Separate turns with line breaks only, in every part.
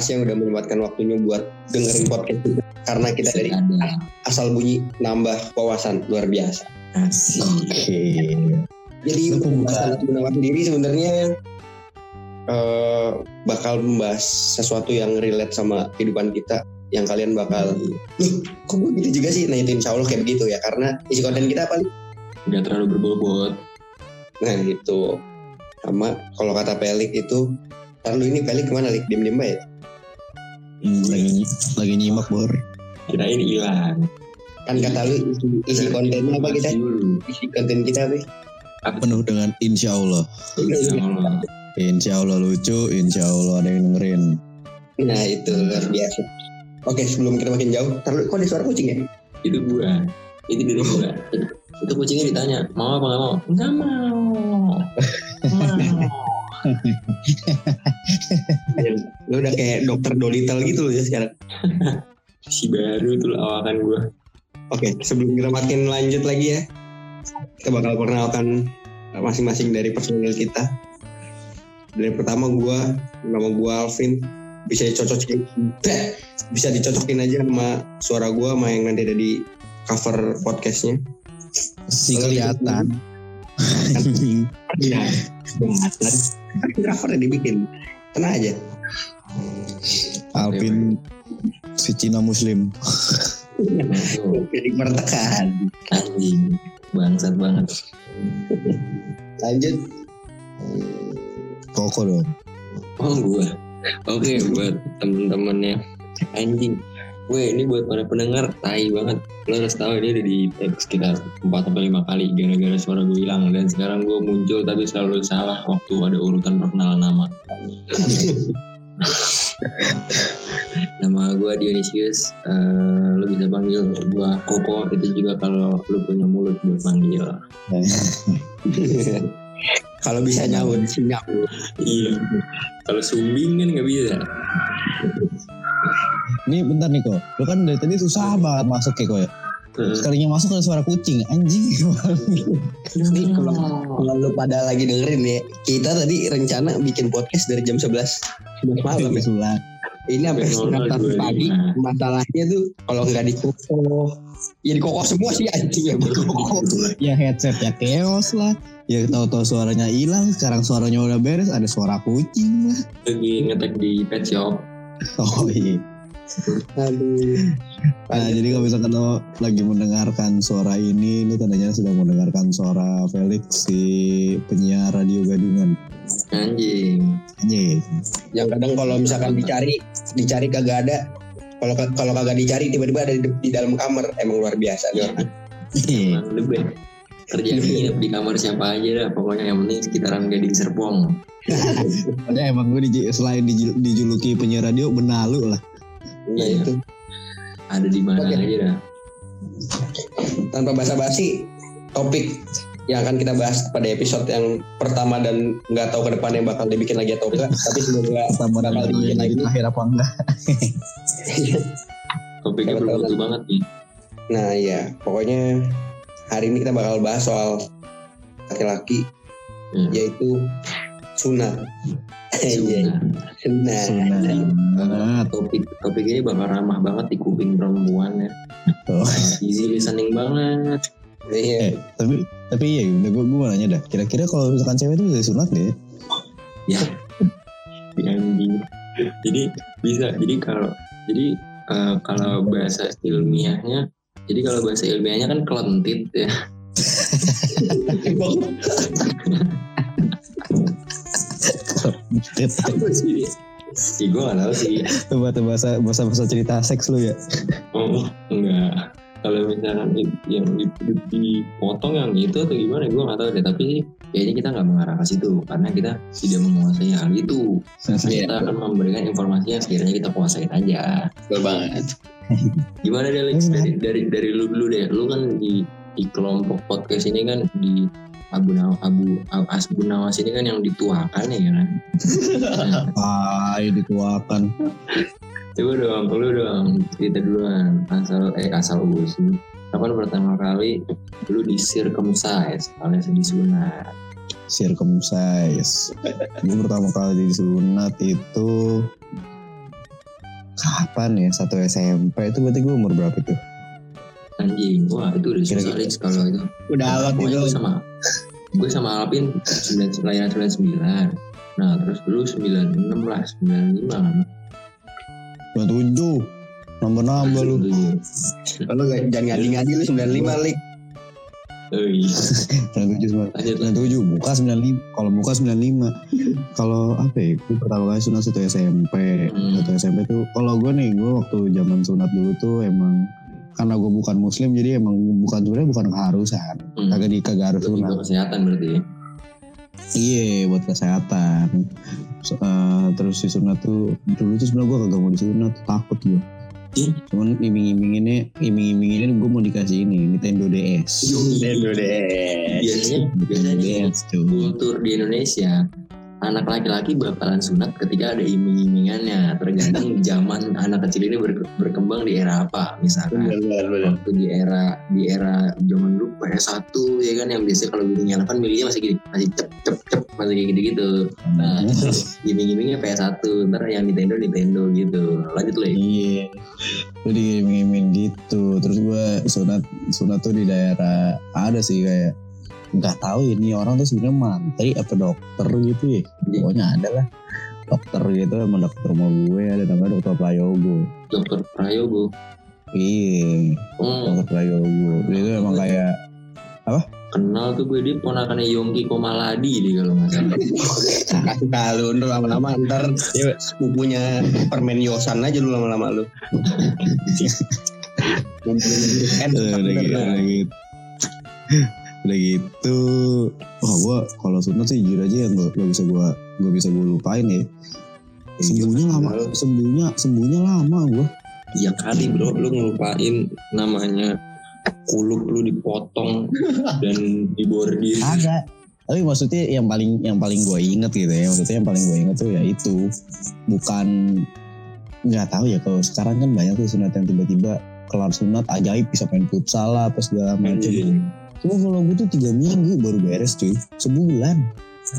Kasih yang udah menyempatkan waktunya buat dengerin podcast kita. Karena kita dari asal bunyi nambah wawasan luar biasa.
Asik.
Oke.
Jadi pembahasan Abu Nawas sendiri sebenarnya eh, bakal membahas sesuatu yang relate sama kehidupan kita yang kalian bakal loh kok gue gitu juga sih nah itu insya Allah kayak begitu ya karena isi konten kita paling
Nggak terlalu berbobot.
nah gitu sama kalau kata Pelik itu Ntar lu ini Pelik ke mana Lik? Diem-diem ya?
Hmm, lagi lagi nyimak bor.
Kirain hilang.
Kan kata lu isi, isi kontennya apa kita? Isi konten kita apa?
Apa
Penuh dengan insya Allah.
Insya Allah.
Insya Allah lucu, insya Allah ada yang dengerin.
Nah itu luar biasa Oke sebelum kita makin jauh Ntar lu kok ada suara kucing ya?
Itu gua. Itu diri gua. Itu kucingnya ditanya, mau apa nggak mau? Nggak mau. Mau.
Lu udah kayak dokter Dolittle gitu loh ya sekarang
Si baru tuh lawakan gua.
Oke sebelum kita makin lanjut lagi ya Kita bakal perkenalkan masing-masing dari personil kita Dari pertama gua Nama gua Alvin Bisa dicocokin Bleh! Bisa dicocokin aja sama suara gua sama yang nanti ada di cover podcastnya
Si kelihatan.
Iya Kelihatan Kan covernya dibikin Tenang aja
Alvin si Cina Muslim.
Jadi mertekan
Anjing. Bangsat banget.
Lanjut
Koko dong.
Oh gua. Oke buat temen-temennya anjing. Weh ini buat para pendengar tai banget. Lo harus tahu ini udah di tag sekitar 4 sampai 5 kali gara-gara suara gue hilang dan sekarang gue muncul tapi selalu salah waktu ada urutan perkenalan nama. Nama gue Dionysius. Eh, lo bisa panggil gue Koko itu juga kalau lo punya mulut buat panggil.
Kalau bisa nyaut Sinyap
Iya. Kalau sumbing kan nggak bisa.
Ini bentar nih kok. Lu kan dari tadi susah banget masuk ya kok ya. Sekalinya masuk ada suara kucing. Anjing.
Nih kalau kalau lu pada lagi dengerin ya Kita tadi rencana bikin podcast dari jam 11 11 malam ya. Ini sampai setengah satu pagi. Masalahnya tuh Kalau nggak dikokoh Ya dikokoh semua sih anjing ya dikokoh
Ya headsetnya chaos lah. Ya tahu-tahu suaranya hilang. Sekarang suaranya udah beres. Ada suara kucing lah.
Lagi ngetek di pet shop.
Oh iya.
Aduh
Nah, jadi kalau misalkan lo lagi mendengarkan suara ini, ini tandanya sedang mendengarkan suara Felix si penyiar radio gadungan.
Anjing.
Anjing.
Yang kadang kalau misalkan dicari Dicari kagak ada kalau kalau kagak dicari tiba-tiba ada di, di dalam kamar emang luar biasa orang.
Kerjaan nginep di kamar siapa aja dah. Pokoknya yang penting sekitaran Gading Serpong.
Padahal emang gue dij- selain dijul- dijuluki penyiar radio benalu lah.
Nah
Iya.
itu
Ada di mana
Oke.
aja dah.
tanpa basa-basi topik yang akan kita bahas pada episode yang pertama dan nggak tahu ke depannya bakal dibikin lagi atau enggak tapi semoga Bakal dibikin lagi.
akhir apa enggak?
Topiknya bermutu banget nih.
nah ya pokoknya hari ini kita bakal bahas soal laki-laki
Hmm.
yaitu sunat
Sunnah.
sunat
Sunat.
Topik topik ini bakal ramah banget di kuping perempuan ya.
Oh.
Easy listening banget.
iya
Eh, tapi tapi iya, udah gue gue nanya dah. Kira-kira kalau misalkan cewek itu bisa sunat gak ya?
Ya. Anjing. Jadi bisa. Jadi kalau jadi eh, kalau bahasa ilmiahnya jadi kalau bahasa ilmiahnya kan kelentit ya. sih? Ya, gue gak tau sih.
Coba tuh bahasa bahasa bahasa cerita seks lu ya.
Oh, enggak. Kalau misalkan yang di- di- dipotong yang itu atau gimana gue nggak tahu deh. Tapi kayaknya kita nggak mengarah ke situ karena kita tidak menguasai hal itu.
Iya.
Kita akan memberikan informasi yang sekiranya kita kuasain aja.
betul banget
Gimana deh Lex? Dari dari dari lu dulu deh. Lu kan di di kelompok podcast ini kan di Abu Nawas, Abu Asbu Nawas ini kan yang dituakan ya kan.
Ah, dituakan.
Coba dong, lu dong cerita duluan asal eh asal usul. Kapan pertama kali lu di circumcise alias disunat?
Circumcise. Gue pertama kali disunat itu kapan ya satu SMP itu berarti gue umur berapa itu
anjing. Wah itu udah susah. Lex, kalau itu.
Udah alat itu.
gue sama gue sama Alvin sembilan lahiran sembilan sembilan. Nah terus dulu sembilan enam lah sembilan lima
dua tujuh. Nambah nambah lu
Lu gak- jangan ngadi-ngadi lu 95 lik.
oh iya
sembilan tujuh sembilan
lanjut
sembilan tujuh. Buka sembilan lima. Kalau buka sembilan lima kalau apa ya? Gue pertama kali sunat satu SMP
Hmm.
satu SMP tuh kalau gue nih gue waktu zaman sunat dulu tuh emang karena gue bukan muslim jadi emang bukan sebenarnya bukan keharusan
Hmm.
kagak di kagak harus sunat
juga kesehatan berarti ya
Iya buat kesehatan. So, eh, terus disunat tuh dulu tuh sebenarnya gue kagak mau disunat takut gue.
Ih.
Cuman iming-iminginnya iming-iminginnya gue mau dikasih ini Nintendo DS.
Nintendo deh.
biasanya
Nintendo
biasanya
DS tuh.
kultur di Indonesia anak laki-laki bakalan sunat ketika ada iming-imingannya tergantung zaman anak kecil ini ber- berkembang di era apa misalkan
Benar benar.
waktu di era di era zaman dulu PS1 ya kan yang biasanya kalau bunyi telepon milinya masih gini masih cep cep cep masih kayak gitu gitu nah iming-imingnya PS1 ntar yang Nintendo Nintendo gitu lanjut lagi
Iya. Lu diiming-iming gitu. Terus gue sunat sunat tuh di daerah ada sih kayak nggak tahu ini orang tuh sebenarnya mantri apa dokter gitu ya.
Iya.
Pokoknya ada lah dokter gitu emang dokter rumah gue ada namanya dokter Prayogo.
dokter Prayogo
Iya.
oh
Dokter Prayogo. Dia itu emang kayak
kenal tuh gue dia ponakannya Yongki Komaladi dia kalau nggak salah
Nah lu lama-lama ntar ya, punya permen Yosan aja lu lama-lama lu.
udah gitu, udah gitu. Wah gua kalau sunat sih jujur aja yang gak, bisa gua gak bisa gua lupain ya. Sembuhnya lama, sembuhnya sembuhnya lama gua.
Iya kali bro, lu ngelupain namanya kuluk lu dipotong dan dibordir.
Agak. Tapi maksudnya yang paling yang paling gue inget gitu ya, maksudnya yang paling gue inget tuh ya itu bukan nggak tahu ya kalau sekarang kan banyak tuh sunat yang tiba-tiba kelar sunat ajaib bisa main futsal lah apa segala macam. Cuma kalau gue tuh tiga minggu baru beres cuy, sebulan.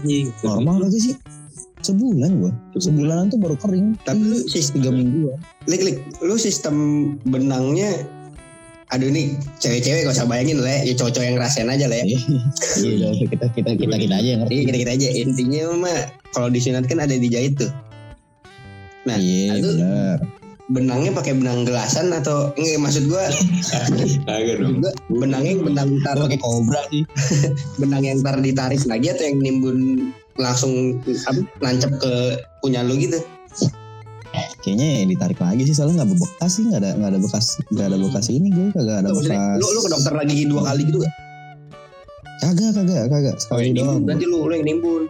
Anjing.
Normal aja sih, sebulan gue. Sebulanan tuh baru kering.
Tapi lu
Iya,
sistem
tiga minggu.
Lik lik, lu sistem benangnya Aduh nih cewek-cewek gak usah bayangin lah ya, ya cowok-cowok yang ngerasain aja lah ya.
Iya, kita kita kita kita aja yang ngerti.
Iya kita-kita aja intinya mah kalau disunat kan ada dijahit tuh. Nah,
Iya
itu-. Benangnya pakai benang gelasan atau enggak maksud gua
Kagak dong.
benangnya benang tar
pakai kobra sih.
benang yang tar ditarik lagi atau yang nimbun langsung apa nancep ke punya lu gitu.
Kayaknya ya ditarik lagi sih soalnya nggak bebekas sih nggak ada nggak ada bekas nggak ada bekas ini gue kagak ada bekas.
lu lu ke dokter lagi dua kali gitu gak?
Kagak kagak kagak
Oh,
sekali
nimbun
doang.
berarti lu lu yang nimbun.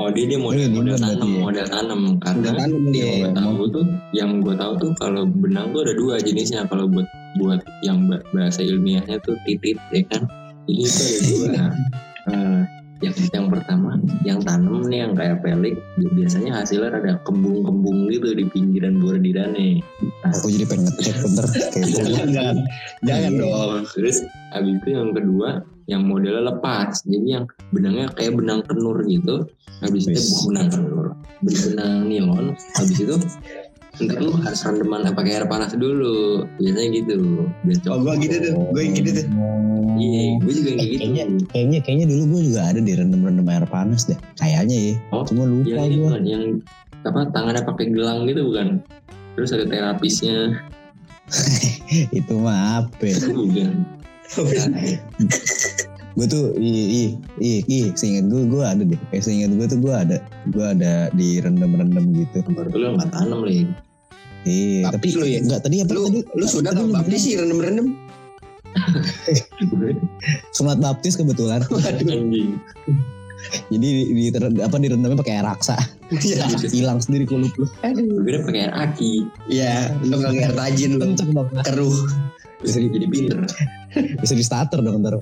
Oh dia dia model
Iya,
model
bener
tanam,
berarti.
model tanam karena
Udah tanam dia.
yang gue tahu tuh, yang gue tahu tuh kalau benang tuh ada dua jenisnya. Kalau buat buat yang ba- bahasa ilmiahnya tuh titit, ya kan? Jadi itu ada dua. Eh, yang yang pertama, yang tanam nih yang kayak pelik, biasanya hasilnya ada kembung-kembung gitu di pinggiran bordirannya. Nah,
Aku jadi pengen ngecek bentar gue.
Jangan, jangan
Iya.
dong.
Terus habis itu yang kedua yang modelnya lepas. Jadi yang benangnya kayak benang tenur gitu. Habis itu bukan benang tenur. Benang nilon. Habis itu ntar lu harus rendeman pakai air panas dulu. Biasanya gitu. Biar
Oh gua gitu tuh, gue yang gitu tuh.
Iya, gue juga kayak gitu.
Kayaknya kayaknya kayaknya dulu gue juga ada di rendem rendem air panas deh. Kayaknya ya.
Oh,
Cuma lupa
yang ini
gue.
yang apa tangannya pakai gelang gitu bukan? Terus ada terapisnya.
Itu mah apa? ya?
Bukan.
gue tuh ih ih ih ih seingat gue gue ada deh. Kayak seingat gue tuh gue ada gue ada di rendem rendem gitu.
Baru lu nggak tanam lagi.
Iya. Tapi
lu ya?
Enggak tadi apa
Lu
tadi?
lu sudah
Tadi lu
baptis sih rendem-rendem.
Sunat baptis kebetulan. Jadi di, di apa direndamnya pakai air raksa.
Iya.
Hilang sendiri kulit lu.
Gue kira pakai air aki.
Iya, lu gak air tajin lu. Keruh.
Bisa jadi pinter.
Bisa di starter dong ntar.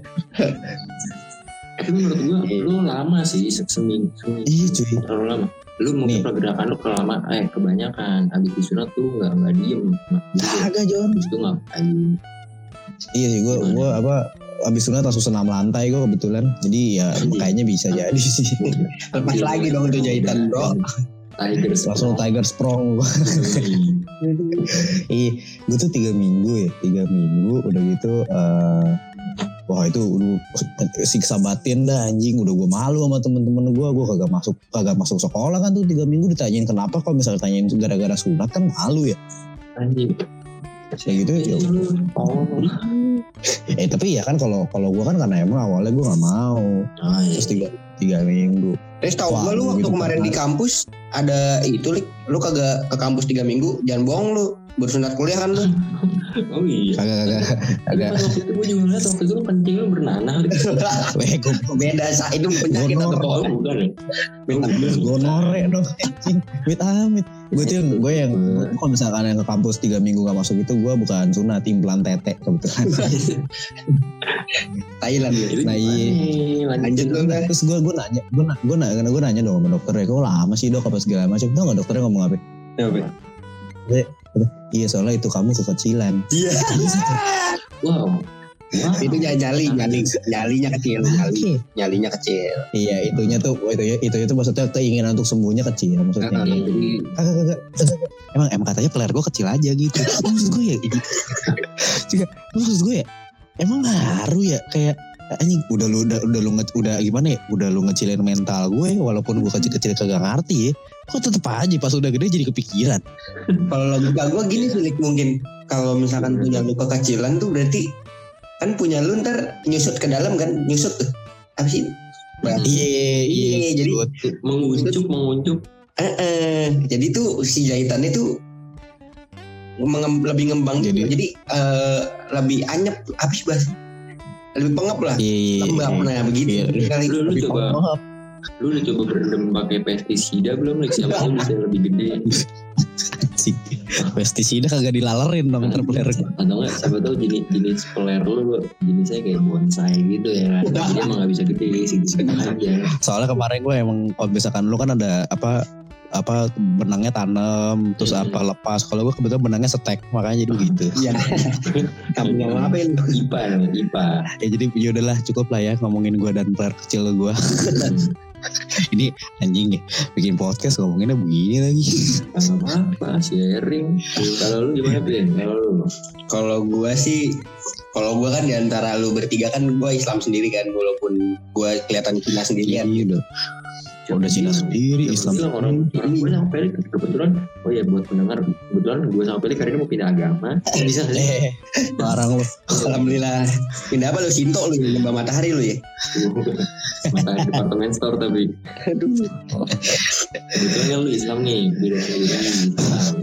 Tapi menurut gua lu lama sih se- seminggu, seminggu
Iya cuy.
terlalu lama. Lu mungkin
Nih.
pergerakan lu kelama eh kebanyakan. Abis disunat tuh nggak nggak diem.
Kagak Jon.
Abis itu ngapain?
Iya sih gue
Gimana?
gue apa abis sunat langsung senam lantai gue kebetulan. Jadi ya kayaknya bisa jadi sih.
Lepas lagi dong tuh jahitan, bro.
Tiger
langsung Tiger Sprong Iya, gue tuh tiga minggu ya, tiga minggu udah gitu. eh wah itu udah siksa batin dah anjing. Udah gue malu sama temen-temen gue, gue kagak masuk kagak masuk sekolah kan tuh tiga minggu ditanyain kenapa kalau misalnya tanyain gara-gara sunat kan malu ya.
anjing
Kayak gitu ya.
oh
Eh tapi ya kan kalau kalau gue kan karena emang awalnya gue nggak mau.
ah, iya.
Terus tiga tiga minggu.
Terus tau gak lu waktu
gitu
kemarin
kan.
di kampus ada itu lik, lu kagak ke kampus tiga minggu, jangan bohong lu. Bersunat kuliah kan lu.
oh iya Tapi
kagak.
pas waktu itu gue juga ngeliat waktu itu lu kencing lu bernanah
Weh gue
Beda sa itu penyakit atau apa?
bukan ya
gonore dong. Wait amit. Gue tuh gue yang kalau misalkan yang ke kampus tiga minggu gak masuk itu gue bukan sunat implan tete kebetulan.
Thailand ya.
Nah, iya.
Lanjut kan.
Terus gue gue nanya gue nanya gue nanya gue nanya dong sama dokter ya kok lama sih dok apa segala macam. Tau gak dokternya ngomong apa? Iya soalnya itu kamu kekecilan.
Iya.
Wow. Wow.
Itu nyali, nyali, nyali, nyalinya kecil, nyali, nyalinya kecil.
Iya itunya tuh itu itu itu maksudnya keinginan untuk sembuhnya kecil maksudnya.
Iya, jadi
Kagak kagak. Emang emang katanya peler gue kecil aja gitu. maksud gue ya. Juga maksud gue ya emang ngaruh ya kayak anjing udah lu udah udah lu udah gimana ya udah lu ngecilin mental gue walaupun gue kecil-kecil kagak ngerti ya kok tetep aja pas udah gede jadi kepikiran
Kalau logika gue gini sih Lik, mungkin kalau misalkan punya lu kekecilan tuh berarti kan punya lu ntar nyusut ke dalam kan nyusut tuh apa sih?
iya
Iya, jadi-
Good.
menguncup menguncup
Eh, eh. jadi tuh si jahitannya tuh mengem- lebih ngembang
Jadi-
jadi, jadi eh, lebih anyep apa sih bahasa lebih pengep lah
iya iya,
lembab
iya.
nah begitu
Iya, iya.
kali
lu lu
Lebih
coba
pengap.
Lu udah coba berendam pakai pestisida belum nih siapa tahu bisa lebih gede?
Pestisida kagak dilalerin dong ntar peler
atau enggak siapa tahu jenis jenis peler lu jenisnya kayak bonsai gitu ya. Jadi emang gak bisa gede segitu aja.
Soalnya kemarin gue emang kalau misalkan lu kan ada apa apa benangnya tanam terus
Hmm.
apa lepas. Kalau gue kebetulan benangnya setek makanya jadi begitu
Iya. Kamu ngapain?
IPA IPA.
Ya jadi ya udahlah cukup lah ya ngomongin gue dan player kecil gue ini anjing nih bikin podcast ngomonginnya begini lagi.
Apa-apa sharing. Kalau lu gimana Pin? kalau lu?
Kalau gua sih, kalau gua kan di antara lu bertiga kan gua Islam sendiri kan, walaupun gua kelihatan Cina sendirian.
iya udah udah Cina sendiri
Ya,
Islam
bilang orang orang gue sama Felix kebetulan oh ya buat pendengar kebetulan gue sama Felix hari ini mau pindah agama bisa nggak sih?
eh barang lu
Alhamdulillah. Pindah apa lu? Sinto lu, lembah matahari lu ya?
Mata departemen store tapi kebetulan kan lu Islam nih beda Islam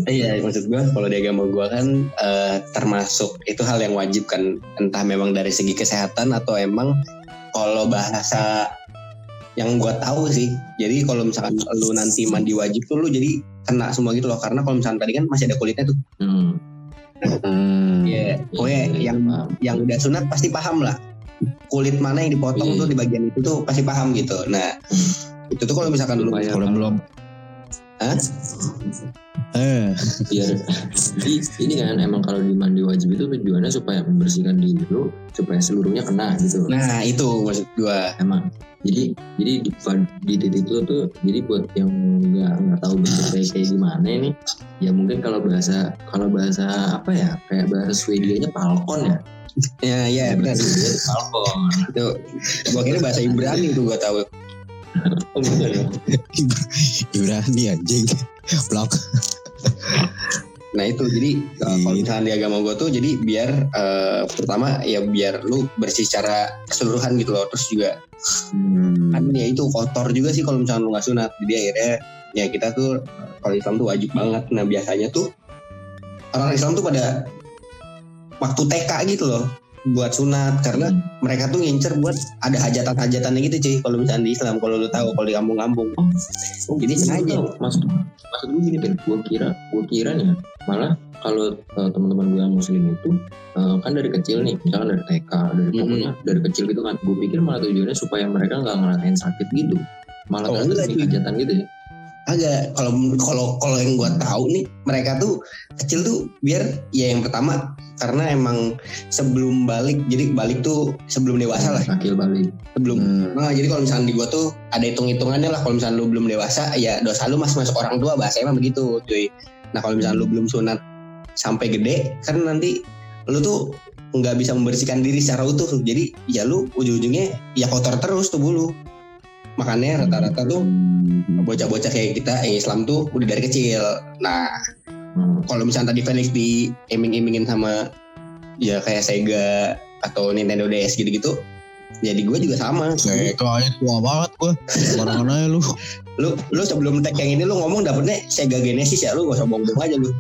Iya, maksud gua kalau di agama gua kan eh, termasuk itu hal yang wajib kan, entah memang dari segi kesehatan atau emang kalau bahasa yang gua tahu sih. Jadi kalau misalkan lu nanti mandi wajib tuh lu jadi kena semua gitu loh, karena kalau misalkan tadi kan masih ada kulitnya tuh.
hmm.
hmm.
Iya, pokoknya
Iya,
yang
paham.
yang udah sunat pasti paham lah. Kulit mana yang dipotong
Iya.
tuh di bagian itu tuh pasti paham gitu. Nah, itu tuh kalau misalkan lu
kalau belum
Hah?
eh
biar jadi ini kan emang kalau di mandi wajib itu tujuannya supaya membersihkan diri lu supaya seluruhnya kena gitu
Nah, itu maksud gua.
emang jadi jadi di, di titik itu tuh jadi buat yang nggak nggak tahu bentuk kayak kayak gimana ini ya mungkin kalau bahasa kalau bahasa apa ya kayak bahasa Swedianya palkon ya
Ya, ya benar.
Palkon
Itu gua kira bahasa Ibrani tuh gua tahu.
Oh bukan ya?
Ibrani anjing. Blok.
Nah itu. Jadi uh, kalau
Iya.
misalnya di agama gue tuh jadi biar uh, pertama ya biar lu bersih secara keseluruhan gitu loh. Terus juga kan
hmm.
ya itu kotor juga sih kalau misalnya lu nggak sunat. Jadi akhirnya ya kita tuh kalau Islam tuh wajib banget. Nah biasanya tuh orang Islam tuh pada waktu TK gitu loh buat sunat karena mereka tuh ngincer buat ada hajatan-hajatannya gitu cuy kalau misalnya di Islam kalau lu tahu kalau di kampung-kampung
Oh,
Jadi
gua
sengaja.
Maksud maksud gue gini. Gue kira, gue kira nih, malah kalau eh, teman-teman gue yang muslim itu eh, kan dari kecil nih, misalkan dari TK, dari
Mhm.
pokoknya dari kecil gitu kan. Gue pikir malah tujuannya supaya mereka nggak ngerasain sakit gitu. Malah
Oh,
kan hajatan gitu ya.
Agak kalau kalau kalau yang gua tahu nih mereka tuh kecil tuh biar ya yang pertama karena emang sebelum balik jadi balik tuh sebelum dewasa lah
Akil balik.
sebelum
Hmm.
Nah, jadi kalau misalnya di gua tuh ada hitung-hitungannya lah kalau misalnya lu belum dewasa ya dosa lu masih masuk orang tua bahasa emang begitu cuy. Nah kalau misalnya lu belum sunat sampai gede kan nanti lu tuh nggak bisa membersihkan diri secara utuh tuh. Jadi ya lu ujung-ujungnya ya kotor terus tubuh lu. Makanya rata-rata tuh bocah-bocah kayak kita yang Islam tuh udah dari kecil. Nah kalau misalnya tadi Felix di iming-imingin sama ya kayak Sega atau Nintendo DS gitu-gitu, jadi gue juga sama.
Kayaknya tua banget gue. Barengan aja lu.
lu lu sebelum tag yang ini lu ngomong dapetnya Sega Genesis ya lu gak usah bohong aja lu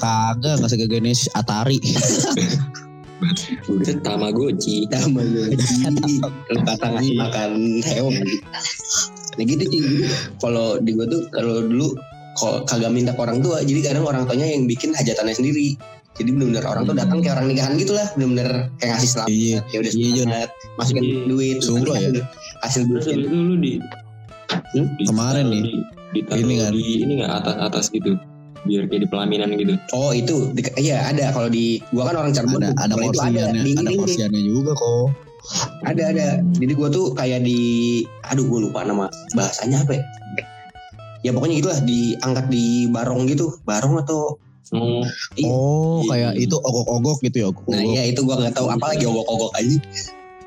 Kagak nggak segede Genesis Atari.
Udah Tamagotchi.
lu kata makan hewan nah gitu sih kalau di gua tuh kalau dulu kalau kagak minta ke orang tua jadi kadang orang tuanya yang bikin hajatannya sendiri jadi benar-benar orang tuh datang kayak orang nikahan gitu lah benar-benar kayak ngasih selamat
Iya.
ya udah
Iya,
selamat masukin
Iya.
duit
Sungguh ya.
hasil duit
Terus habis itu lu di, di
Kemarin nih.
Di, ditaruh
Ini kan.
di ini nggak atas atas gitu. Biar kayak di pelaminan gitu.
oh itu di- iya ada kalau di gua kan orang Cirebon
Ada ada
ada
porsiannya, ada
deh.
porsiannya juga kok.
Ada ada. Jadi gue tuh kayak di, aduh gue lupa nama bahasanya apa ya? Ya pokoknya gitulah diangkat di barong gitu, barong atau
Oh,
Iya.
Oh,
Iya.
kayak itu ogok-ogok gitu ya. Ogok.
nah ya itu gue nggak tahu apa lagi ogok-ogok aja.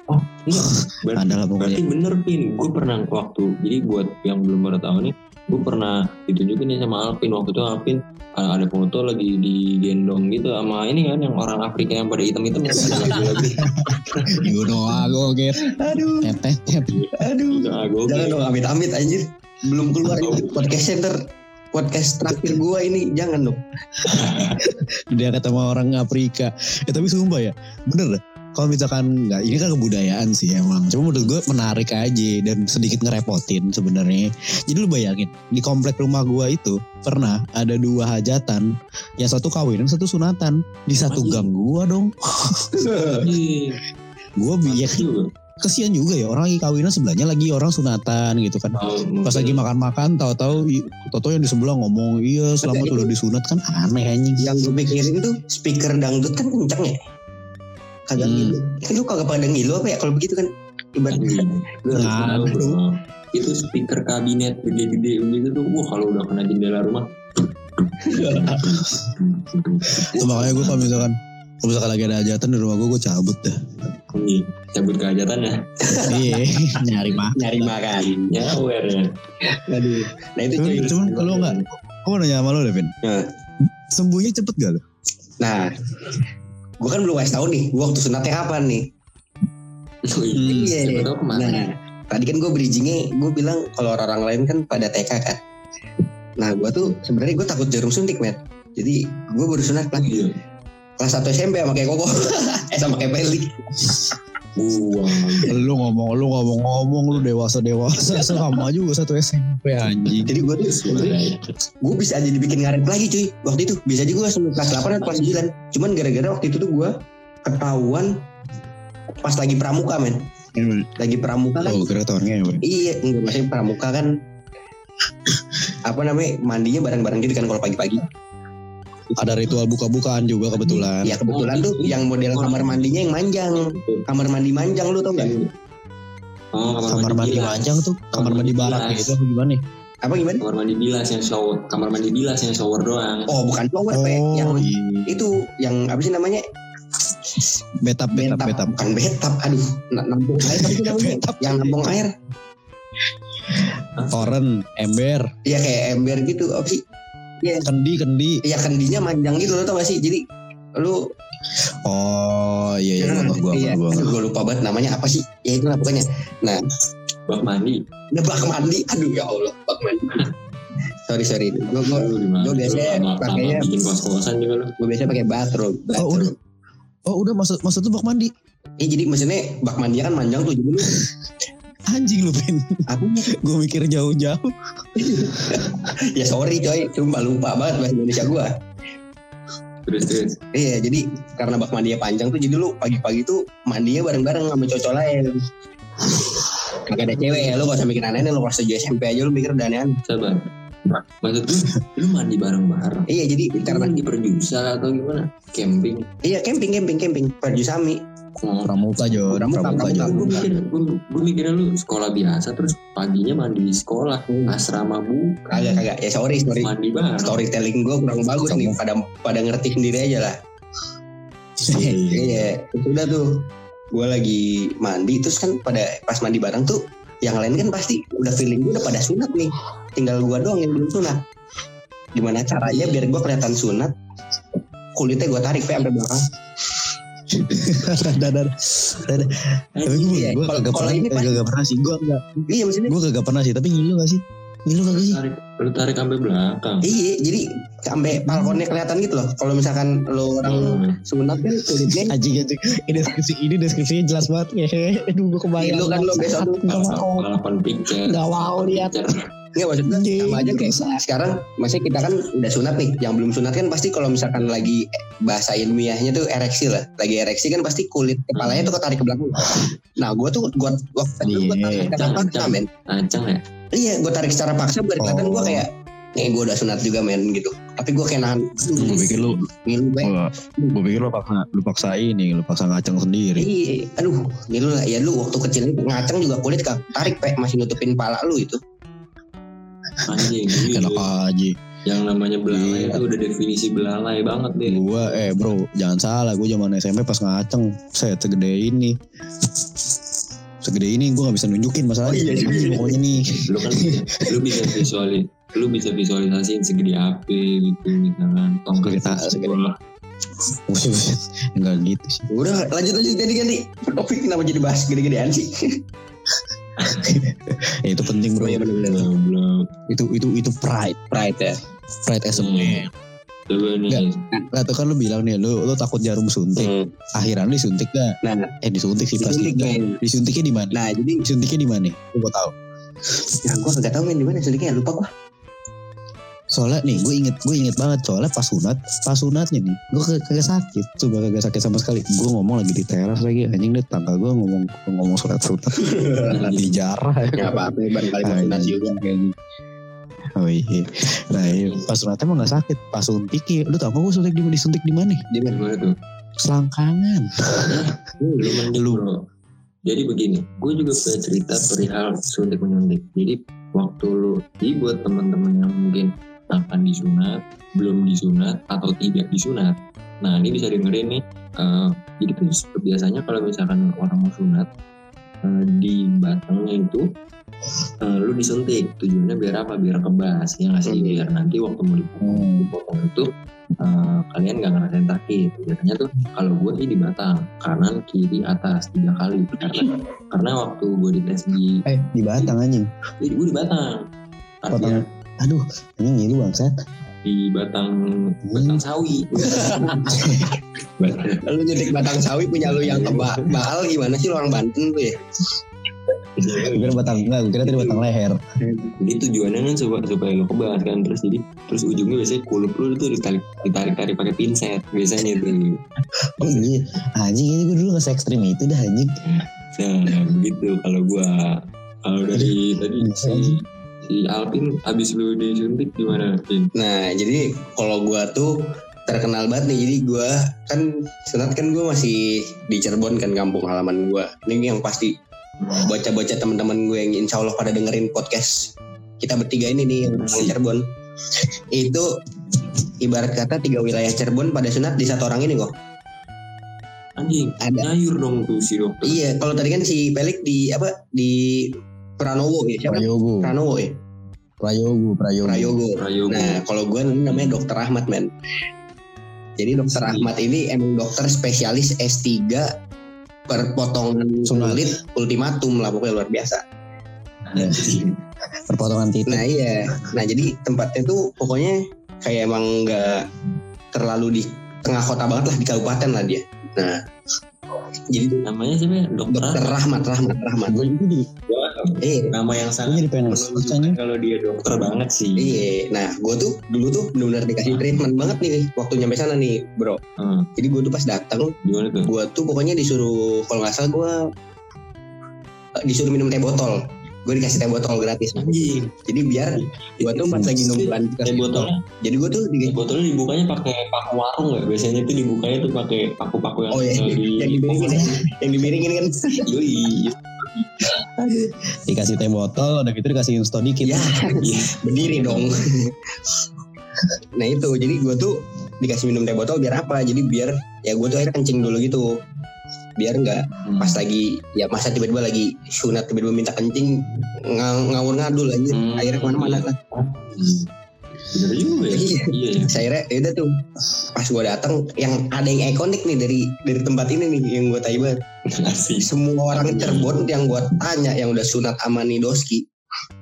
oh iya. Berarti,
Ada pokoknya.
berarti bener pin. Gue pernah waktu. Jadi buat yang belum pada tahu nih, gue pernah ditunjukin nih sama Alvin waktu itu Alvin uh, ada foto lagi digendong gitu sama ini kan yang orang Afrika yang pada hitam-hitam yang ada lagu-lagu
You know aku get.
Aduh,
Teteh tet.
aduh.
Itu aku
Jangan dong amit-amit anjir. Belum keluar ini podcast center. Podcast terakhir gue ini jangan dong.
Dia kata sama orang Afrika. Ya tapi sumpah ya, bener. Kalau misalkan nggak, ini kan kebudayaan sih emang. Cuma menurut gue menarik aja dan sedikit ngerepotin sebenarnya. Jadi lu bayangin di komplek rumah gue itu pernah ada dua hajatan, yang satu kawin, yang satu sunatan di satu gang gua dong. Gue biar
juga.
kesian juga ya orang lagi kawinan sebelahnya lagi orang sunatan gitu kan.
Tahu,
Pas lagi makan-makan tahu-tahu tahu-tahu yang di sebelah ngomong iya selamat udah disunat kan aneh anjing.
Yang gue pikirin tuh speaker dangdut kan kenceng ya. Kagak
Hmm.
ngilu. Kan lu kagak pada ngilu apa ya kalau begitu kan? Ibarat
Anjing. Lu harus
Nah,
bro. Itu speaker kabinet gede-gede begitu tuh. Wah kalau udah kena jendela rumah.
Makanya gue kalau misalkan kalau misalkan lagi ada hajatan di rumah gue gue cabut dah.
Iya. Cabut kehajatan ya.
iya nyari mah.
nyari makan.
Ya aware ya.
Aduh. Nah itu
Cuman, cuman kalau nggak, gue mau nanya sama lo Devin.
Nah.
Sembuhnya cepet gak lo?
Nah, gue kan belum kasih tahu nih, gue waktu sunatnya kapan nih?
Oh, iya.
Iya.
Tahu kemarin.
Nah, tadi kan gue bridgingnya, gue bilang kalau orang lain kan pada TK kan. Nah, gue tuh sebenarnya gue takut jarum suntik, men. Jadi gue baru sunat
Oh,
lagi
iya.
kelas 1 SMP sama kayak Koko, eh sama kayak Pelik.
Wah.
Lu ngomong, lu ngomong-ngomong lu dewasa-dewasa sama juga satu SMP anjing.
Jadi gue tuh gue bisa aja dibikin ngaret lagi cuy. Waktu itu bisa aja gue langsung kelas 8 atau kelas 9. Cuman gara-gara waktu itu tuh gue ketahuan pas lagi pramuka, men. Lagi pramuka kan
Oh, kira tahunnya ya.
Iya, enggak maksudnya pramuka kan apa namanya mandinya bareng-bareng gitu kan kalau pagi-pagi.
Ada ritual buka-bukaan juga kebetulan.
Ya kebetulan
Oh,
tuh yang model kamar mandinya yang manjang, kamar mandi manjang lu tau gak?
Oh,
Kamar mandi
bilas.
manjang tuh, kamar mandi barak
bilas.
gitu apa gimana? nih?
Apa gimana?
Kamar mandi bilas yang shower. Kamar mandi bilas yang shower doang.
Oh bukan shower Pe. yang
Oh, iya.
itu yang apa sih namanya?
betap, betap, betap.
Bukan betap, aduh, na- nampung air apa sih namanya?
Betap.
yang nampung air.
Toren, ember,
Iya kayak ember gitu, apa sih?
Kendi, kendi.
Iya kendinya manjang gitu lo tau gak sih? Jadi lu
Oh, iya, iya, gua, gua,
iya,
gua, gua,
gua lupa banget namanya apa sih? Ya itu lah pokoknya. Nah,
Bak mandi.
Udah bak mandi, aduh ya Allah, bak mandi. sorry sorry, gue gue gua biasanya pakainya-
bikin kos-kosan juga lu.
gue biasanya pakai bathrobe.
Oh, udah. Oh, udah maksud maksud tuh bak mandi.
Eh jadi maksudnya bak mandi kan manjang tuh jadi lu
Anjing lu, Pin.
apa?
gue mikir jauh-jauh.
ya sorry coy, cuma lupa banget bahasa Indonesia gue.
Terus terus.
Iya jadi karena bak mandinya panjang tuh jadi lu pagi-pagi tuh mandinya bareng-bareng sama cowok lain. Kagak ada cewek ya, lu gak usah mikir aneh-aneh, lu kelas 7 SMP aja lu mikir udah aneh-aneh.
Sabar. Maksud gue, lu mandi bareng-bareng.
Iya jadi karena
di perjusa atau gimana? Camping.
iya camping camping camping Perjusami.
Pramuka Jo,
Pramuka,
Pramuka Jo.
Gue mikir, gue, gue mikirnya lu sekolah biasa terus paginya mandi di sekolah, asrama bukan.
Kagak kagak ya sorry sorry.
Mandi bareng.
Storytelling gue kurang bagus nih pada pada ngerti sendiri aja lah. Iya, udah tuh. Gue lagi mandi terus kan pada pas mandi bareng tuh yang lain kan pasti udah feeling gue udah pada sunat nih. Tinggal gue doang yang belum sunat. Gimana caranya biar gue kelihatan sunat? Kulitnya gue tarik sampai belakang.
Dadah, dadah. Dadah. Tapi gue
Iya,
gue
kalau-
kagak
kalau
pernah,
ini
kagak pernah sih. Gue enggak,
Iya maksudnya.
gue kagak pernah sih. Tapi ngilu gak sih? Ngilu kagak sih?
Tarik, lu tarik sampai belakang.
Iya, jadi sampai balkonnya kelihatan gitu loh. Kalau misalkan lo orang
Hmm.
sunat kan kulitnya
Anjing anjing. Ini deskripsi ini deskripsinya jelas banget ya. Aduh gue kebayang.
Iya, lu kan lu besok tuh
Gak mau.
Picture.
Gak mau lihat.
Picture.
Nggak maksudnya
Anjing,
sama aja kayak sekarang. Maksudnya kita kan udah sunat nih. Yang belum sunat kan pasti kalau misalkan lagi bahasa ilmiahnya tuh ereksi lah. Lagi ereksi kan pasti kulit kepalanya tuh ketarik ke belakang. Nah gue tuh gue waktu itu gue tarik
Iya.
secara paksa men.
Acang ya?
iya gue tarik secara paksa biar kelihatan gue
Oh.
kayak nih gue udah sunat juga men gitu. Tapi gue kayak nahan.
Gue pikir lu,
ngilu banget
gue pikir lu paksa, lu paksa ini, lu paksa ngaceng sendiri.
iya aduh ngilu lah. Ya lu waktu kecil ngaceng juga kulit tarik pe. Masih nutupin pala lu itu
Anjing. iya.
Enak aja.
Yang namanya belalai
Iya.
itu udah definisi belalai banget deh.
Gue, eh bro, jangan salah. Gue zaman SMP pas ngaceng, saya segede ini. Segede ini gue gak bisa nunjukin masalahnya.
Oh, iya, iya, iya.
Pokoknya nih.
Lu kan lu bisa visualis, lu bisa visualisasiin segede apa gitu misalkan tongkat
Segede-. Enggak gitu sih.
udah lanjut lanjut ganti ganti topik kenapa jadi bahas gede-gedean sih
Ya, itu penting bro.
Iya, bener-bener.
Goblok.
Itu itu itu pride,
pride ya
pride as a man.
Coba nih.
Nah, tuh kan lu bilang nih, lu lu takut jarum suntik.
Hmm.
Akhiran disuntik gak?
Nah,
Eh disuntik sih pasti.
disuntik.
Disuntiknya di mana?
Nah, jadi
Disuntiknya di mana? Gue mau tahu.
ya gue kagak tahu men di mana suntiknya lupa gua.
Soalnya nih, gue inget, gue inget banget soalnya pas sunat, pas sunatnya nih, gue kagak sakit, coba kagak sakit sama sekali. Gue ngomong lagi di teras lagi, anjing deh tangga gue ngomong ngomong surat sunat, di jarah ya.
Apa-apa, barangkali mau sunat juga.
Anjing. Oh iya, nah iya. pas sunatnya emang gak sakit, pas suntik ya, lu tau gak gue suntik di disuntik di mana?
Di mana?
Tuh?
Selangkangan.
Lu mending
Lu.
Jadi begini, gue juga punya cerita perihal suntik menyuntik. Jadi waktu lu, jadi buat teman-teman yang mungkin akan disunat, belum disunat atau tidak disunat. Nah ini bisa dengerin nih. eh, jadi biasanya kalau misalkan orang mau sunat eh, di batangnya itu eh, lu disuntik. Tujuannya biar apa? Biar kebas ya nggak sih?
Hmm.
Biar nanti waktu mau dipotong,
Hmm.
dipotong itu eh, kalian nggak ngerasain sakit. Biasanya tuh kalau gue sih di batang kanan kiri atas tiga kali karena karena waktu gue dites di
Eh, di batang anjing.
di gue di batang artinya
Aduh, anjing ngilu bangsat.
di batang batang sawi
Lu nyuntik batang sawi punya lu yang tebal bahal gimana sih lu orang Banten tuh ya?
Gue kira batang, enggak, gue kira tadi batang leher.
jadi tujuannya kan supaya supaya lo kebas kan terus jadi terus ujungnya biasanya kulup lu itu ditarik ditarik tarik pakai pinset biasanya itu
Oh iya, anjing ini gue dulu gak se-ekstrim itu dah anjing.
nah begitu kalau gua kalau dari tadi si si Alvin habis lu disuntik gimana Alvin?
Nah, jadi kalau gua tuh terkenal banget nih. Jadi gua kan sunat kan gua masih di Cirebon kan kampung halaman gua. Ini yang pasti bocah-bocah teman-teman gue yang insya Allah pada dengerin podcast kita bertiga ini nih yang Cirebon. Itu ibarat kata tiga wilayah Cirebon pada sunat di satu orang ini kok.
anjing
Ada.
nyayur dong tuh si dokter
Iya, kalau tadi kan si Pelik di apa di Pranowo ya siapa?
Prayogo,
Pranowo ya,
Prayogo, Prayogo.
Prayogo.
Prayogo
Nah, kalau gue namanya Dokter Ahmad men. Jadi Dokter. Ahmad ini emang dokter spesialis S3 perpotongan
Sunat.
kulit ultimatum lah pokoknya luar biasa.
Anjing.
Perpotongan titik.
Nah iya, nah jadi tempatnya tuh pokoknya kayak emang nggak terlalu di tengah kota banget lah di kabupaten lah dia. Nah, jadi
namanya siapa ya? dokter
Dokter Rahmat Rahmat Rahmat.
Gue juga jadi,
Eh,
nama yang
gue
sangat
jadi pengen
kalau dia dokter banget sih
iya. Nah, gue tuh dulu tuh benar-benar dikasih treatment banget nih waktu nyampe sana nih, bro.
Hmm,
Jadi gue tuh pas datang
gimana tuh
gue tuh pokoknya disuruh kalau nggak salah gue disuruh minum teh botol gue dikasih teh botol gratis
Anjing.
jadi biar gue tuh pas lagi nunggu
Teh botolnya,
jadi gue tuh di
teh botolnya dibukanya pakai paku warung nggak? Biasanya tuh dibukanya tuh pakai paku-paku yang
Oh, iya.
di
yang dibiringin ya. yang dibiringin kan
Yoi.
Dikasih teh botol, udah gitu dikasih insto dikit.
ya berdiri dong nah itu jadi gue tuh dikasih minum teh botol biar apa jadi biar ya gue tuh akhirnya kencing dulu gitu biar nggak
Hmm.
pas lagi ya masa tiba-tiba lagi sunat tiba-tiba minta kencing ng- ngawur ngadul aja
Hmm.
akhirnya ke mana-mana lah
Hmm. Bener juga ya.
Iya.
Iya ya.
saya akhirnya ya udah tuh pas gue datang yang ada yang ikonik nih dari dari tempat ini nih yang gue
Asik.
semua orang Cirebon yang gue tanya yang udah sunat sama Nidoski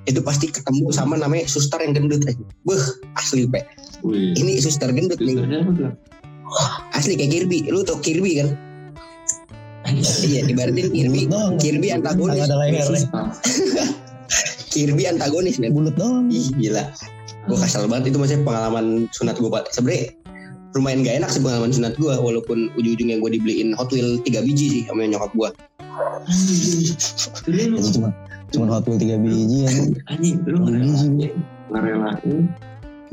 itu pasti ketemu sama namanya suster yang gendut aja. Beuh, asli pe.
Wih.
Ini suster gendut nih. Asli kayak Kirby. Lu tau Kirby kan? Iya, ibaratin Kirby.
Doang.
Kirby antagonis.
Ada lehernya.
Kirby antagonis men.
Bulat doang.
Ih, gila. Gue kesel banget itu maksudnya pengalaman sunat gue. Sebenernya lumayan gak enak sih pengalaman sunat gue walaupun ujung-ujungnya gue dibeliin Hot Wheel 3 biji sih sama nyokap gue
Itu cuma cuma Hot Wheel 3 biji ya.
anjing lu ngerelain ngerelain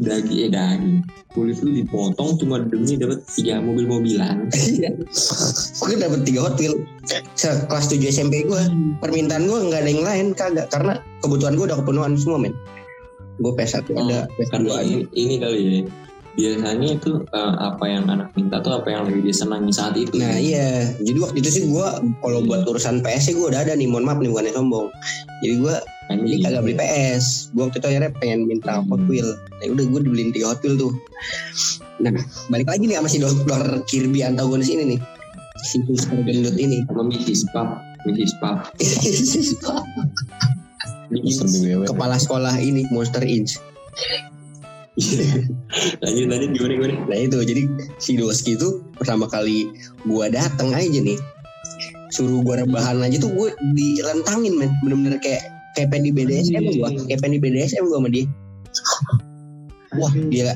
daging eh daging. Kulit lu dipotong cuma demi dapat tiga mobil mobilan
Iya. gue dapet 3 Hot Wheel kelas 7 SMP gue permintaan gue nggak ada yang lain kagak. Karena kebutuhan gue udah kepenuhan semua men. Gue PS1 ada PS2
karena
ada.
ini, ini kali ya biasanya itu eh, apa yang anak minta tuh apa yang lagi dia senangi saat itu?
Nah iya. Jadi waktu itu sih gue kalau buat urusan PS sih gue udah ada nih mohon maaf nih bukannya sombong. Jadi gue
Anjing.
jadi kagak beli PS gue waktu itu akhirnya pengen minta Hot Wheel. Ya udah gue dibeliin 3 Hot Wheel tuh. Nah balik lagi nih sama si dokter Kirby antagonis ini nih. Si suster gendut ini.
Sama Mrs. Pap Mrs. Pap
Monster BBW.
kepala sekolah ini Monster Inch
lanjut lanjut gimana gimana?
Nah itu. Jadi si Doski itu pertama kali gua dateng aja nih. Suruh gua rebahan aja tuh gue dilentangin men. Bener-bener kayak kayak pengen di BDSM gua. Kayak pengen di BDSM gua sama dia. Wah gila.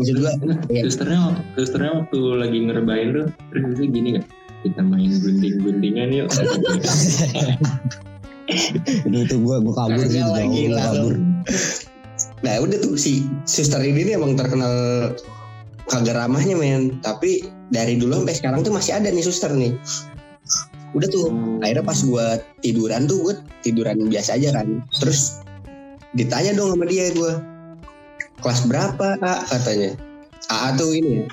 Maksud gua Iya.
susternya susternya waktu lagi ngerebain tuh terus gini gak kita main gunting-guntingan yuk.
Itu gua gua kabur sih gua kabur.
Nah udah tuh si suster ini nih emang terkenal kagak ramahnya men. Tapi dari dulu sampai sekarang tuh masih ada nih suster nih. Udah tuh akhirnya pas gue tiduran tuh gue tiduran biasa aja kan. Terus ditanya dong sama dia gue kelas berapa kak katanya. AA tuh ini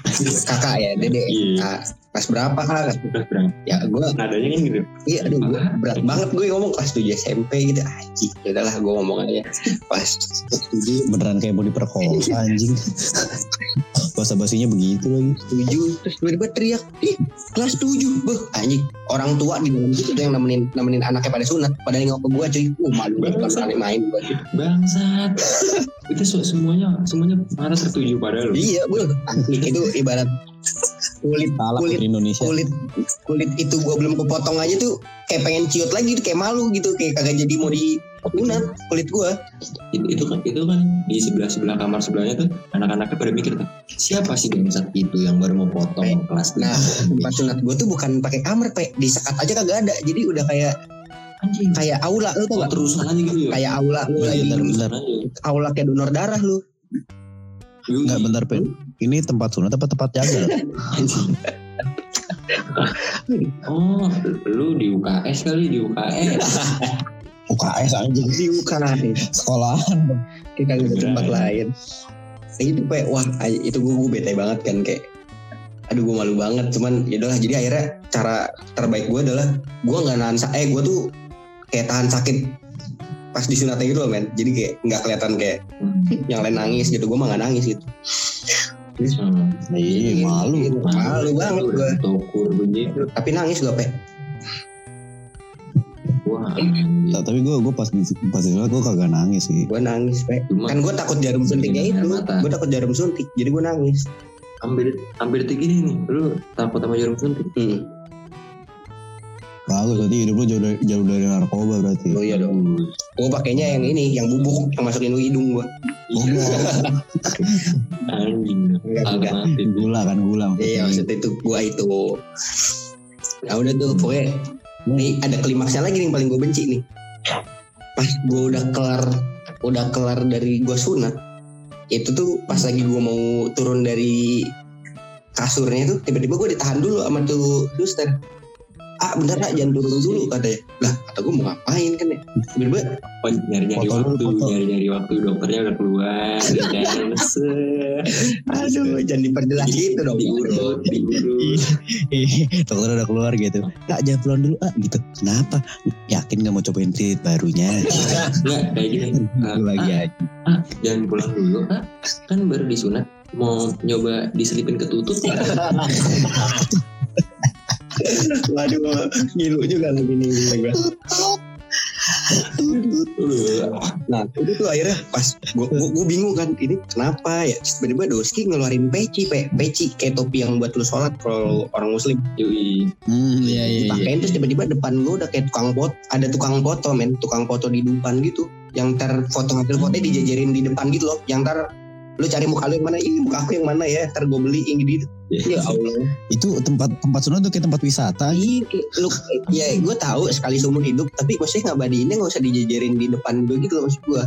kakak ya dede.
Iya.
A, kelas berapa kak?
Udah berang.
ya gue
Nadanya kan gitu.
iya aduh gua berat banget. Gue ngomong kelas 7 SMP gitu. Aji ya udahlah gue ngomong aja. Pas kelas 7
Beneran kayak mau diperkosa anjing. Bahasa basinya begitu lagi.
tujuh. Terus tiba-tiba teriak ih kelas tujuh. Beh anjing. Orang tua di dalam situ tuh yang nemenin nemenin anaknya pada sunat. Pada nengok ke gua cuy. Uh malu banget kali main gua.
Bangsat. itu se- semuanya semuanya marah tertuju pada lu.
iya bro itu ibarat kulit
Salah
kulit
Indonesia.
kulit kulit itu gua belum kepotong aja tuh kayak pengen ciut lagi tuh kayak malu gitu kayak kagak jadi mau di sunat kulit gua
Itu, itu kan itu kan di sebelah sebelah kamar sebelahnya tuh anak-anaknya pada mikir tuh siapa sih bangsat itu yang baru mau potong kelas
nah
tujuh?"
tempat sunat gua tuh bukan pakai kamar pe disekat aja kagak ada jadi udah kayak
anjing.
kayak aula lu
Kok
gak
terusan aja gitu ya?
kayak aula lu
Iya,
lagi
bentar, bentar.
Aula kayak donor darah lu.
Enggak bentar, Pen. Ini tempat sunat apa tempat jaga?
Oh, lu di UKS kali di UKS.
UKS anjing.
di UKS
Sekolahan.
kayak kagak ada tempat lain Kayak gitu pe wah itu gue, gue bete banget kan kayak aduh gue malu banget cuman ya udahlah jadi akhirnya cara terbaik gue adalah gue nggak nahan eh gue tuh kayak tahan sakit pas disunatnya gitu loh men jadi kayak nggak kelihatan kayak yang lain nangis gitu gue mah nggak nangis gitu
Hmm.
Iya, malu.
Malu banget gua.
Tokur begitu.
tapi nangis gue pe
Wah.
Nah, tapi gue gue pas di pas di gue kagak nangis sih.
gue nangis pe
Cuma
kan gue takut jarum suntiknya itu gue takut jarum suntik jadi gue nangis
hampir hampir detik ini nih, lu takut sama jarum suntik.
hmm.
Bagus berarti hidup lu jauh dari, jauh dari narkoba berarti.
oh iya dong gue pakainya yang ini yang bubuk yang masukin ke hidung gue
Iya, anjing.
Enggak, enggak.
Alternatif.
Gula kan gula.
Iya maksudnya itu gua itu. Nah udah tuh pokoknya ini ada klimaksnya lagi nih yang paling gue benci nih. pas gue udah kelar udah kelar dari gue sunat itu tuh pas lagi gue mau turun dari kasurnya tuh tiba-tiba gue ditahan dulu sama tuh suster ah bentar nak jangan turun dulu katanya lah kata gue mau ngapain kan ya tiba-tiba
Oh, nyari-nyari
Foto dulu,
waktu,
foto.
nyari-nyari waktu dokternya udah keluar, dan
aduh jangan diperjelas gitu dong
diurut, diurut.
dokter udah keluar gitu kak jangan pulang dulu ah gitu kenapa yakin nggak mau cobain treat barunya
Enggak, kayak gini. Ah,
Gue lagi
ah,
aja
ah, jangan pulang dulu, ah. Kan baru disunat, mau nyoba diselipin ke tutut?
waduh ngilu juga lagi nih gue Nah itu tuh akhirnya pas gue gue bingung kan ini kenapa ya? Tiba-tiba Doski ngeluarin peci pe, peci kayak topi yang buat lu sholat kalau orang muslim.
Yui.
hmm iya iya iya.
Dipakein terus tiba-tiba depan gue udah kayak tukang pot ada tukang foto men. Tukang foto di depan gitu. Yang ter foto ngambil fotonya dijajarin di depan gitu loh. Yang ter lu cari muka lu yang mana? Ini muka aku yang mana ya? Ter gue beli ini gitu ya Allah.
Itu tempat tempat sunat tuh kayak tempat wisata.
Iya, lu ya gue tahu sekali seumur hidup tapi maksudnya ngabadiinnya nggak usah dijajarin di depan gue gitu loh maksud gue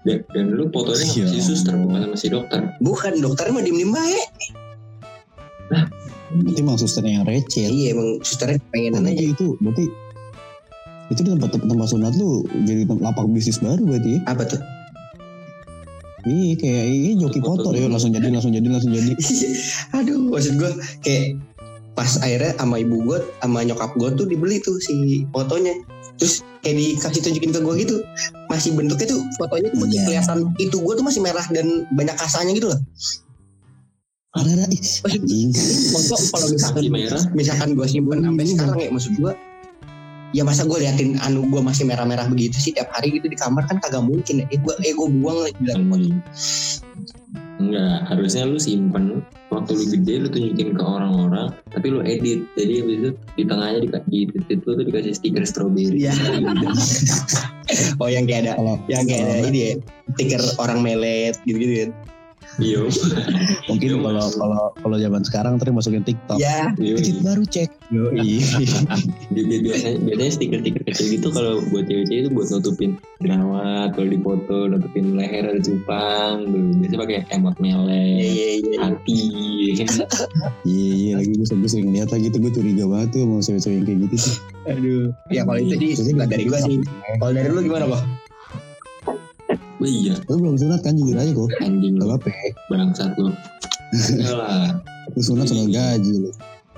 Dan, dan lu fotonya
Ya
sama si suster,
Allah.
bukan sama si dokter.
bukan dokternya mah diem diem baik
itu emang suster yang receh.
Iya emang susternya pengenan aja.
berarti itu berarti itu di tempat tempat sunat lu jadi lapak bisnis baru berarti ya?
apa tuh
Iya kayak iya joki
Foto
foto
dulu.
ya langsung jadi langsung jadi langsung jadi.
aduh maksud gue kayak pas akhirnya sama ibu gue sama nyokap gue tuh dibeli tuh si fotonya terus kayak dikasih tunjukin ke gue gitu masih bentuknya tuh fotonya tuh masih
Iya.
kelihatan itu gue tuh masih merah dan banyak kasanya gitu loh
Ada ada anjing.
foto kalau misalkan
merah.
misalkan gue simpen sampai sekarang ya maksud gue ya masa gue liatin anu gue masih merah-merah begitu sih tiap hari gitu di kamar kan kagak mungkin ya eh gue eh gue buang lagi bilang
Hmm. Enggak, harusnya lu simpen waktu lu gede lu tunjukin ke orang-orang, tapi lu edit. Jadi habis itu di tengahnya di, di titik lu tuh dikasih stiker strawberry.
Iya. oh yang kayak ada
Kalau
yang kayak ada ini ya stiker orang melet gitu-gitu kan
Iya.
mungkin kalau kalau kalau zaman sekarang terus masukin TikTok.
ya
Iya.
Edit baru cek. Yo,
bi- biasanya biasanya stiker-stiker kecil gitu kalau buat cewek-cewek itu buat nutupin jerawat kalau dipoto nutupin leher ada cupang tuh biasanya pakai emot
iya
melek
iya iya
hati.
Iya iya lagi gue sering, sering lihat lagi tuh gue curiga banget tuh sama cewek-cewek yang kayak gitu tuh.
aduh. Ya kalau itu sih dari gue sih. Kalau dari lu gimana kok
oh iya.
Lu belum sunat kan jujur aja kok.
anjing
Gak
lu.
Apa ya.
bangsat lu. Enggak lah.
Lu sunat sunat gaji lu.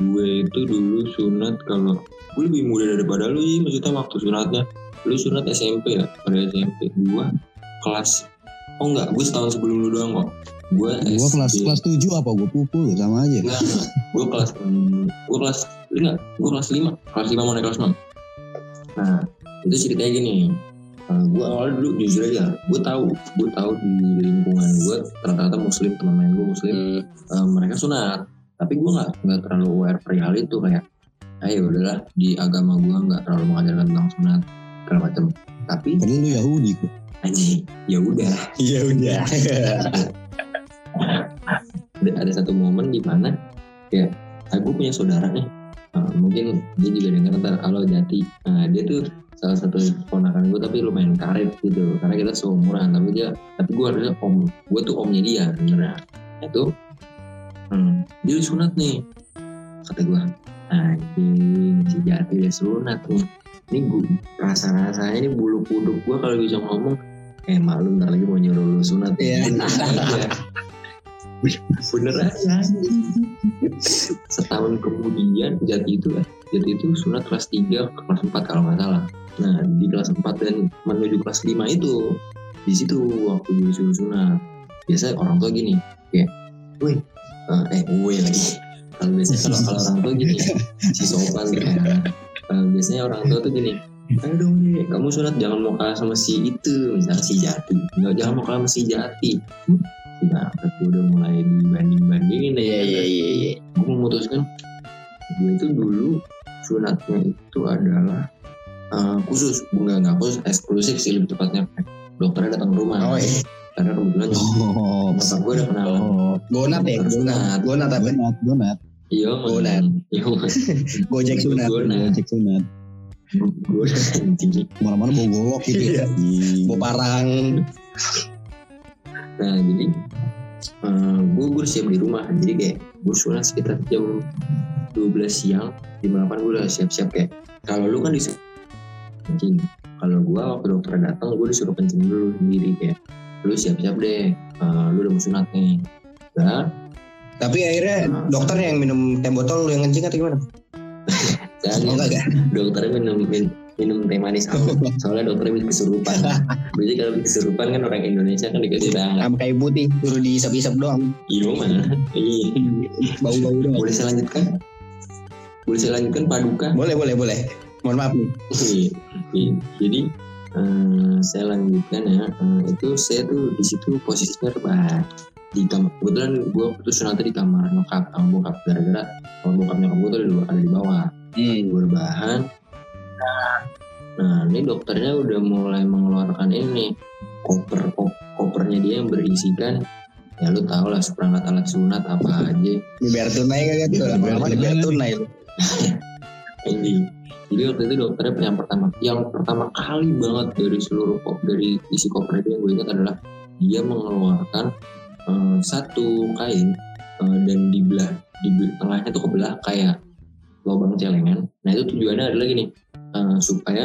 gue itu dulu sunat kalau gue lebih muda daripada lu sih maksudnya waktu sunatnya lu sunat SMP ya pada SMP gue kelas oh enggak gue setahun sebelum lu doang kok gue
Gue kelas kelas tujuh apa gue pukul? Sama aja.
enggak enggak. Gue kelas gue kelas enggak gue kelas lima. Kelas lima mau naik kelas enam. Nah itu ceritanya gini Uh, gue awalnya dulu jujur aja gue tahu. Gue tahu di lingkungan gue rata-rata muslim teman main gue muslim. Uh, mereka sunat. Tapi gue nggak nggak terlalu aware perihal itu kayak ayo udahlah di agama gue nggak terlalu mengajarkan tentang sunat segala macam. Tapi
Padahal lu Yahudi kok.
anjing ya udah.
Ya udah.
Ada, ada satu momen di mana ya aku punya saudara nih Uh, mungkin dia juga denger ntar kalau jati. Nah, dia tuh salah satu ponakan gue tapi lumayan karet gitu karena kita seumuran tapi dia tapi gue adalah om gue tuh omnya dia sebenarnya itu hmm, dia sunat nih kata gue anjing si jati dia sunat nih. Ini gue rasa rasanya ini bulu kuduk gue kalau bisa ngomong eh malu ntar lagi mau nyuruh lu sunat.
Iya.
Bener aja. bener aja setahun kemudian jati itu jati itu sunat kelas 3 ke kelas 4 kalau nggak salah. Nah di kelas 4 dan menuju kelas 5 itu di situ waktu disuruh sunat. Biasa orang tua gini kayak wih eh, eh wih lagi. Kalau biasanya kalau kalau orang tua gini si sopan ya Eh, biasanya orang tua tuh gini ayo dong nih kamu sunat jangan mau kalah sama si itu. Misalnya si jati. Nggak jangan mau kalah sama si jati nah aku udah mulai dibanding bandingin
iya iya iya iya.
Gue memutuskan gue itu dulu sunatnya itu adalah eh, khusus. Enggak enggak khusus eksklusif sih lebih tepatnya. Dokternya datang ke rumah.
Oh iya.
Karena kebetulan
Oh,
nyokap gue udah kenalan
oh,
gonat ya? Gonat. Gonat apa?
Donat, donat,
iya
Gonat.
iya
gojek sunat.
gonat
Gojek sunat.
gue anjing
Mana-mana bawa golok gitu.
Iya.
Anjing.
Bawa parang.
Nah jadi eh, gue gue siap di rumah jadi kayak gue sunat sekitar jam 12 siang jam 8 gue udah siap-siap kayak kalau lu kan disuruh kencing kalau gue waktu dokter datang gue disuruh kencing dulu sendiri kayak lu siap-siap deh eh, lu udah mau sunat nih udah
Tapi akhirnya dokternya yang minum teh botol lu yang kencing atau gimana? Oh enggak enggak.
dokternya minum min- minum teh manis awal. soalnya dokternya bisa kesurupan biasanya kalau kesurupan kan orang Indonesia kan dikasih teh hangat
Sama kayu putih, suruh diisap-isap doang.
iya mana iya
Bau-bau doang.
boleh saya lanjutkan boleh saya lanjutkan paduka
Boleh, boleh, boleh. Mohon maaf nih.
Iya. Iya. Jadi eh, saya lanjutkan ya. Eh, itu saya tuh di situ posisinya rebahan di kamar. Kebetulan gue itu sunatnya di kamar nyokap sama bokap gara-gara kalau bokap nyokap gue tuh ada di, bawah. Gue rebahan. Nah ini dokternya udah mulai mengeluarkan ini koper kop- kopernya dia yang berisikan ya lu tau lah seperangkat alat sunat apa aja.
Biar tunai kagak tuh.
Biar
Lama-lama biar tunai.
ini. Jadi waktu itu dokternya yang pertama yang pertama kali banget dari seluruh kop dari isi koper itu yang gue ingat adalah dia mengeluarkan eh, satu kain eh, dan di belah di tengahnya tuh kebelah kayak lubang celengan. Nah itu tujuannya adalah gini eh, supaya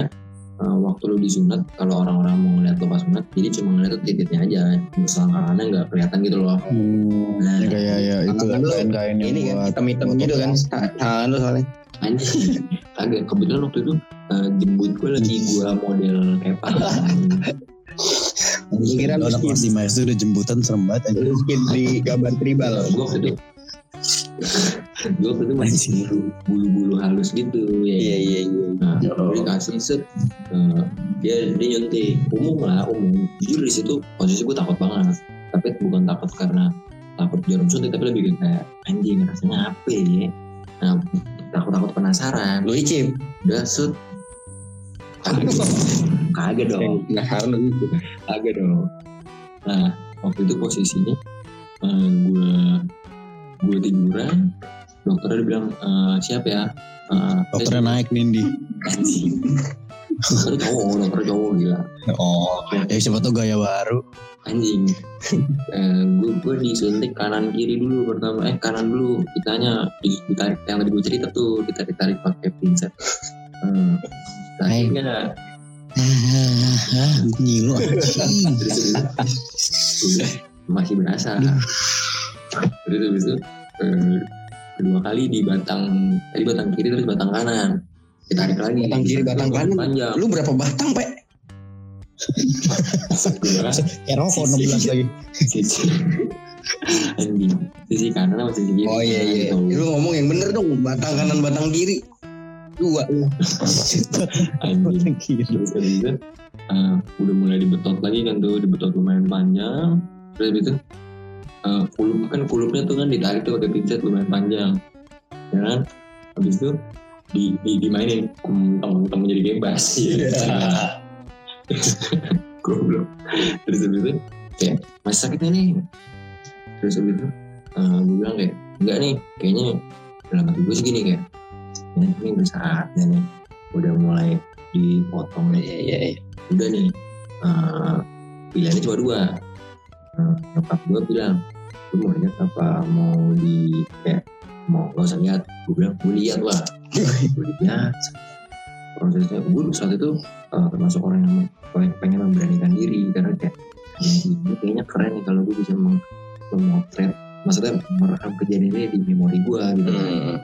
eh, waktu lu disunat kalau orang-orang mau ngeliat lo pas sunat jadi cuma ngeliat tuh titiknya aja selangkangannya nggak kelihatan gitu loh
Hmm,
Nah,
ya kayak ya itu kain-kain yang
Ini kan hitam-hitam gitu kan. Tangan lu soalnya.
Anjing, kagak kebetulan waktu itu eh, jembut gue lagi gue model.
Pikiran
Udah anak kelas 5 SD udah jembutan serem banget aja.
Miskin di gambar tribal.
gue waktu itu gue waktu itu masih bulu bulu-bulu halus gitu ya.
Iya, iya, iya.
Nah, gue dikasih set eh, dia dia nyuntik umum lah umum. Jujur di situ posisi gue takut banget. Tapi bukan takut karena takut jarum suntik tapi lebih kayak anjing rasanya apa ya. Nah, takut-takut penasaran.
Lu icip.
Udah set kagak kagak dong
Nggak harus gitu.
Agak dong. Nah, waktu itu posisinya eh, gue gue tiduran, dokternya bilang "Eh, siapa ya? Eh,
Dokternya naik Nindi.
anjing. Dokter cowok, dokter cowok gila.
Oh, ya siapa tuh gaya baru.
Anjing. Eh, gue gue disuntik kanan kiri dulu pertama. Eh kanan dulu. Kitanya di- ditarik yang tadi gue cerita tuh ditarik tarik pakai pinset.
Anjing.
terus habis itu udah masih berasa terus habis itu eh, kedua kali di batang tadi batang kiri terus batang kanan ditarik lagi
Batang kiri, batang kanan.
panjang
Lu berapa batang, Pak?
Ya rokok 16 lagi.
sisi anjing sisi kanan sama sisi kiri
Oh iya iya.
Gitu.
Lu ngomong yang bener dong, batang kanan batang kiri. Dua.
anjing itu eh, udah mulai dibetot lagi kan tuh dibetot lumayan panjang terus itu eh, kulup kan kulupnya tuh kan ditarik tuh pakai pincet lumayan panjang. Ya kan? Habis itu di, di dimainin. Temen-temen jadi bebas. Ya goblok. Terus habis itu kayak masih sakitnya nih? Terus habis itu eh, gue bilang kayak enggak nih kayaknya dalam hati gue sih gini kayak. Ya, ini udah saatnya nih udah mulai dipotong nih.
Iya iya iya.
udah nih eh, pilihannya cuma dua. Uh, nyokap gue bilang lu mau lihat apa mau di kayak mau gak usah lihat gue bilang gue lihat lah gue lihat prosesnya gue saat itu eh, termasuk orang yang pengen, pengen memberanikan diri karena kayak "Anjing, ini kayaknya keren nih kalau gue bisa meng- memotret maksudnya merekam kejadian ini di memori gue gitu
Hmm.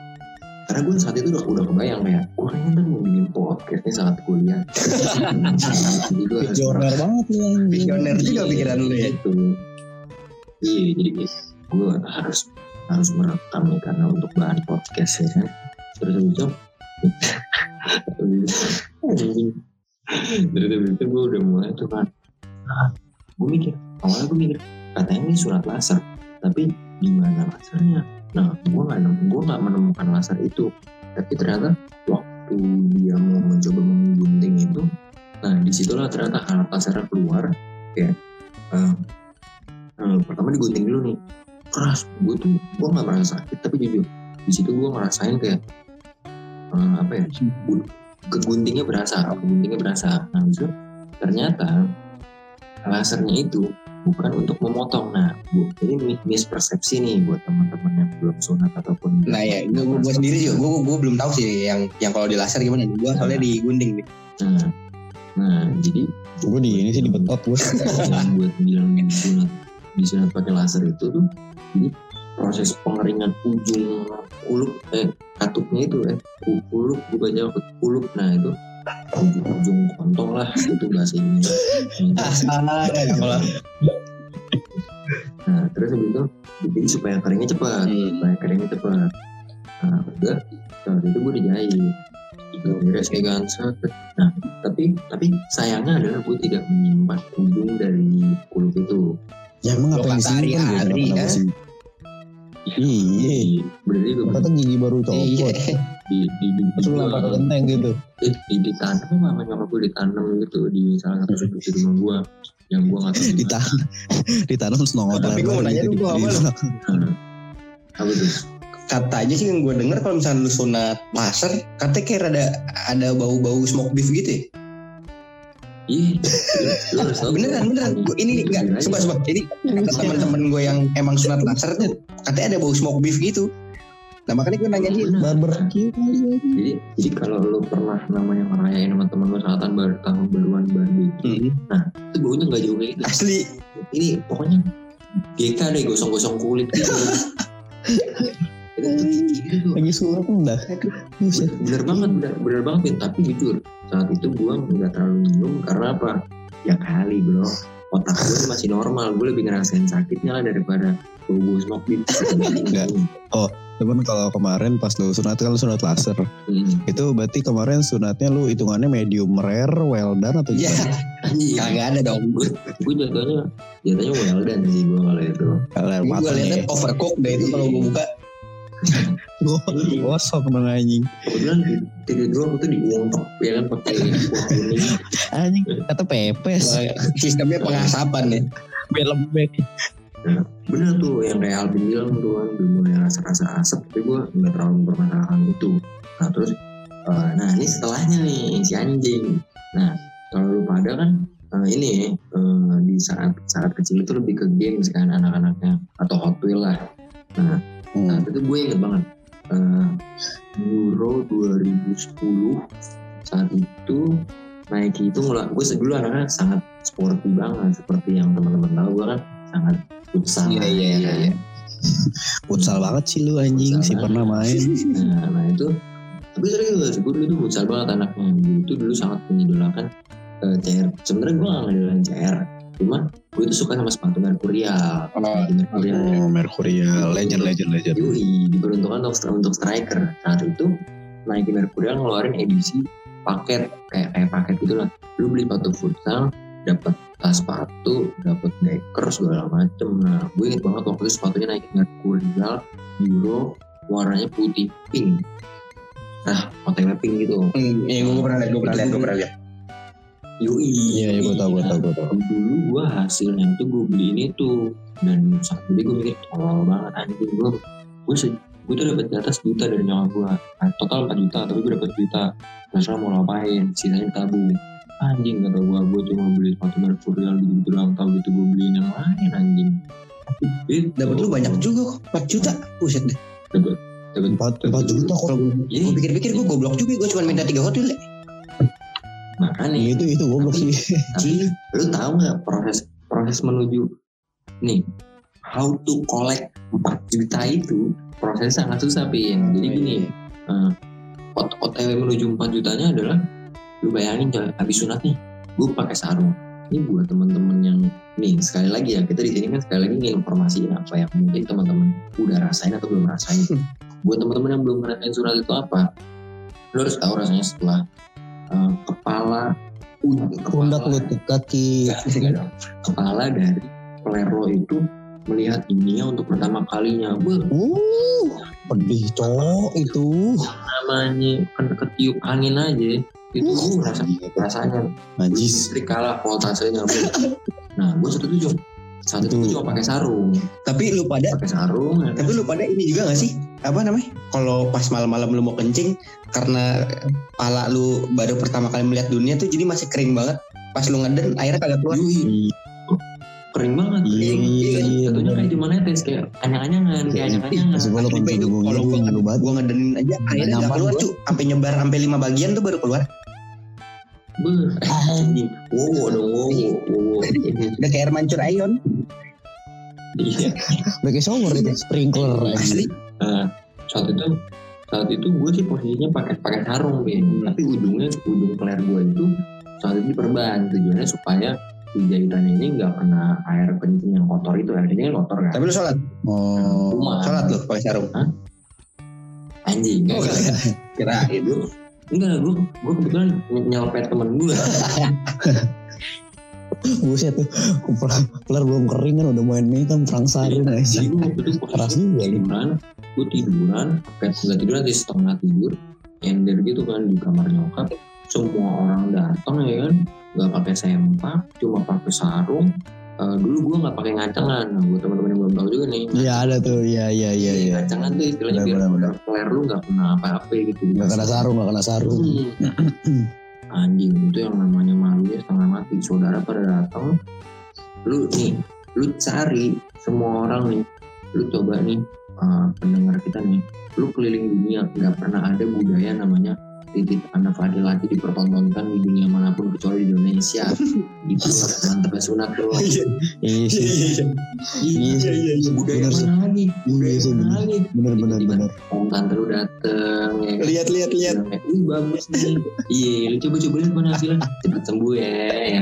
karena gue saat itu udah udah kebayang kayak gue kayaknya ntar mau bikin podcast nih saat kuliah jadi gue
Visioner banget anjing.
Visioner juga pikiran lu ya.
gitu iya jadi gue harus harus merekam nih karena untuk bahan podcast ya kan. Terus itu terus itu gue udah mulai tuh kan. Gue mikir awalnya gue mikir katanya ini surat laser tapi di mana lasernya? Nah gue nggak gue nggak menemukan laser itu. Tapi ternyata waktu dia mau mencoba menggunting itu nah di situlah ternyata alat lasernya keluar kayak eh, eh, pertama digunting dulu nih. Keras. Gue tuh gue nggak merasa sakit tapi jujur di situ gue ngerasain kayak eh, apa ya bulu keguntingnya berasa keguntingnya berasa. Nah itu ternyata lasernya itu bukan untuk memotong. Nah bu ini mi- mispersepsi nih buat teman-teman yang belum sunat ataupun
Nah ya, gue, gue, sendiri juga, gue, gue belum tahu sih yang yang kalau di laser gimana. Gue soalnya di gunting nih.
nah, nah jadi
Gue di ini sih di betot gue.
yang buat bilang disunat disunat pakai laser itu tuh jadi proses pengeringan ujung kulup eh katupnya itu eh ku- kulup bukan jauh kulup nah itu ujung, ujung kontong lah itu bahasa ini nah terus habis itu jadi supaya keringnya cepat
Hmm.
supaya keringnya cepat. Nah udah saat itu gue dijahit. Beres kayak kan nah tapi tapi sayangnya adalah gue tidak menyimpan ujung dari kulup itu
Ya emang
Lo
apa yang
kata
disimpan gue
hari-hari,
kenapa
kan?
sih? Iya.
berarti gue
Kata gigi baru
Iya.
copot.
di
Terus lu lempar ke genteng gitu.
eh, di ditanam sama nyokap gue ditanam gitu di salah satu sudut di rumah gue yang gue nggak tahu.
Ditanam, ditanam terus nongol
Tapi gua mau nanya
gitu di
apa?
apa tuh
katanya sih yang gue denger kalau misalnya lu sunat laser, katanya kayak ada ada bau-bau smoke beef gitu ya.
Ih, harus tahu.
Beneran beneran. Gua, ini nih enggak, coba coba. Ini kata teman-teman gue yang emang sunat laser tuh katanya ada bau smoke beef gitu. Nah makanya gue nanya dia.
Bener.
Barbecue kali ya.
Jadi, jadi kalau lu pernah namanya ngerayain sama temen lu saatan baru tahun baruan barbecue,
Hmm.
itu baunya nggak jauh kayak gitu.
Asli.
Ini pokoknya GK deh gosong-gosong kulit gitu. itu tuh gitu.
Lagi surat udah. Buset.
bener banget bener, bener banget tapi jujur saat itu gue nggak terlalu minum karena apa ya kali bro otak gue masih normal gue lebih ngerasain sakitnya lah daripada bau bau smoke beef
Enggak. Cuman kalau kemarin pas lu sunat kan lu sunat laser.
Hmm.
Itu berarti kemarin sunatnya lu hitungannya medium rare, well done atau
Iya.
gimana?
Anjing.
Kagak ada dong.
gue gue jatuhnya jatuhnya well done sih gue kalau itu
Gue liatnya
ya.
overcook deh itu kalau gue buka.
Gosok dong anjing.
kebetulan di tidur dulu aku tuh diungkep ya kan pakai kuah kuning
Anjing kata pepes.
Sistemnya pengasapan ya.
Biar lembek.
bener tuh yang kayak Alvin bilang tuh kan mulai rasa-rasa asap tapi gue nggak terlalu mempermasalahkan itu nah terus eh, nah ini setelahnya nih si anjing nah kalau lu pada kan eh, ini eh, di saat saat kecil itu lebih ke games kan anak-anaknya atau Hot Wheels lah nah
Hmm.
saat itu gue inget banget eh, Euro 2010 saat itu Nike itu ngelak gue dulu anaknya sangat sporty banget seperti yang teman-teman tahu gue kan sangat futsal
Iya, iya, iya, iya.
Futsal banget sih lu anjing
Futsal
sih pernah main.
nah, nah itu tapi serius gue dulu tuh futsal banget anaknya gue itu dulu sangat mengidolakan eh, CR sebenarnya gue gak ngidolakan CR cuma gue tuh suka sama sepatu Mercurial
Oh,
Mercurial
Oh, Mercurial, legend, legend, legend.
Yui, diperuntukkan untuk untuk striker. Saat itu Nike Mercurial ngeluarin edisi paket kayak kayak paket gitu lah. Lu beli sepatu futsal, dapat tas sepatu, dapat deker segala macem. Nah, gue inget banget waktu itu sepatunya Nike Mercurial Euro warnanya putih pink. Nah, motifnya pink gitu.
Hmm, iya gue pernah lihat, gue pernah lihat, gue pernah lihat.
Yui.
Iya, iya gue tau, gue tau, gue tau.
Dulu gue hasilnya tuh gue beli ini tuh dan saat jadi gue mikir tolol banget anjing gue gue gue tuh dapat di atas juta dari nyokap gue Nah, total 4 juta tapi gue dapat juta terserah mau ngapain sisanya tabung anjing kata gue gue cuma beli sepatu Mercurial gitu gitu doang tau gitu gue beliin yang lain anjing Itu.
Dapat lu banyak juga kok, 4 juta. Buset deh.
dapat dapat
Empat, empat juta kok.
Iya,
Gue pikir-pikir gue goblok juga, gue cuma minta 3 hotel ya.
makanya
Itu itu goblok sih.
Tapi lu tahu nggak proses proses menuju nih how to collect 4 juta itu prosesnya sangat susah pin. Jadi gini, eh, ot- OTW menuju 4 jutanya adalah lu bayangin coy, habis sunat nih, gue pakai sarung. Ini buat teman-teman yang nih sekali lagi ya kita di sini kan sekali lagi nginformasiin apa yang mungkin teman-teman udah rasain atau belum rasain. buat teman-teman yang belum ngerasain sunat itu apa? Lu harus tahu rasanya setelah eh, kepala un-
Pundak lutut kaki.
Kepala dari pelero itu melihat dunia untuk pertama kalinya.
Uh, pedih cowok itu.
namanya kan ketiup angin aja. Itu uh, rasa, rasanya
Najis.
listrik kalah voltasenya. Nah, gue setuju. Saat itu gue cuma pakai sarung
Tapi lu pada
pakai sarung ya kan?
tapi lu pada ini juga gak sih? Apa namanya? Kalau pas malam-malam lu mau kencing karena pala lu baru pertama kali melihat dunia tuh jadi masih kering banget. Pas lu ngeden airnya kagak keluar.
Yui, kering banget
Iya, iya, iya,
Tentunya
bener.
kayak di mana tes kayak anyang-anyangan kayak anyang-anyangan
Masih kalau
gua-
banget.
Gua ngedenin aja airnya
nyaman
gak keluar cu. Sampai nyebar sampai lima bagian tuh baru keluar.
Beuh, anjing wow dong wow wow
Udah kayak air mancur ayon.
iya.
Udah kayak shower itu, sprinkler.
Asli.
Nah, saat itu saat itu gue sih posisinya pakai pakai sarung Ben. tapi ujungnya ujung peler gue itu saat itu diperban. Tujuannya supaya si jahitannya ini nggak kena air kencing yang kotor itu. Air kencing kan kotor kan?
Tapi lu sholat,
Oh,
Cuma
sholat lu pakai sarung.
anjing
Oh,
kan
Kira
itu enggak gue gue kebetulan ny- nyelepet temen gue
buset tuh. Pelar, pelar belum kering kan udah main nih kan perang sarung aja.
gue itu
Keras juga
tiduran gue tiduran kayak nggak tiduran di setengah tidur ender gitu kan di kamar nyokap semua orang datang ya kan nggak pakai sempak cuma pakai sarung Eh, dulu gue nggak pakai ngacangan nah buat teman-teman yang belum tahu juga nih
Iya ada tuh, iya iya iya iya.
ngacangan tuh istilahnya
Benar,
biar peler lu nggak kena apa-apa gitu
Gak kena sarung, gak kena sarung.
Hmm. anjing itu yang namanya malu ya setengah mati. Saudara pada datang lu nih lu cari semua orang nih. Lu coba nih uh, pendengar kita nih. Lu keliling dunia nggak pernah ada budaya namanya titip anak laki-laki dipertontonkan di dunia mana pun kecuali di Indonesia itu mantepnya sunat bro
Iya sih,
iya
iya, iya.
budaya
Bener sih.
mana lagi budaya
Iya
mana lagi
bener bener bener.
om tante lu dateng ya kan
Lihat lihat lihat.
Wih bagus nih Iya lu coba-coba lihat mana hasilnya Cepet sembuh ya, ya.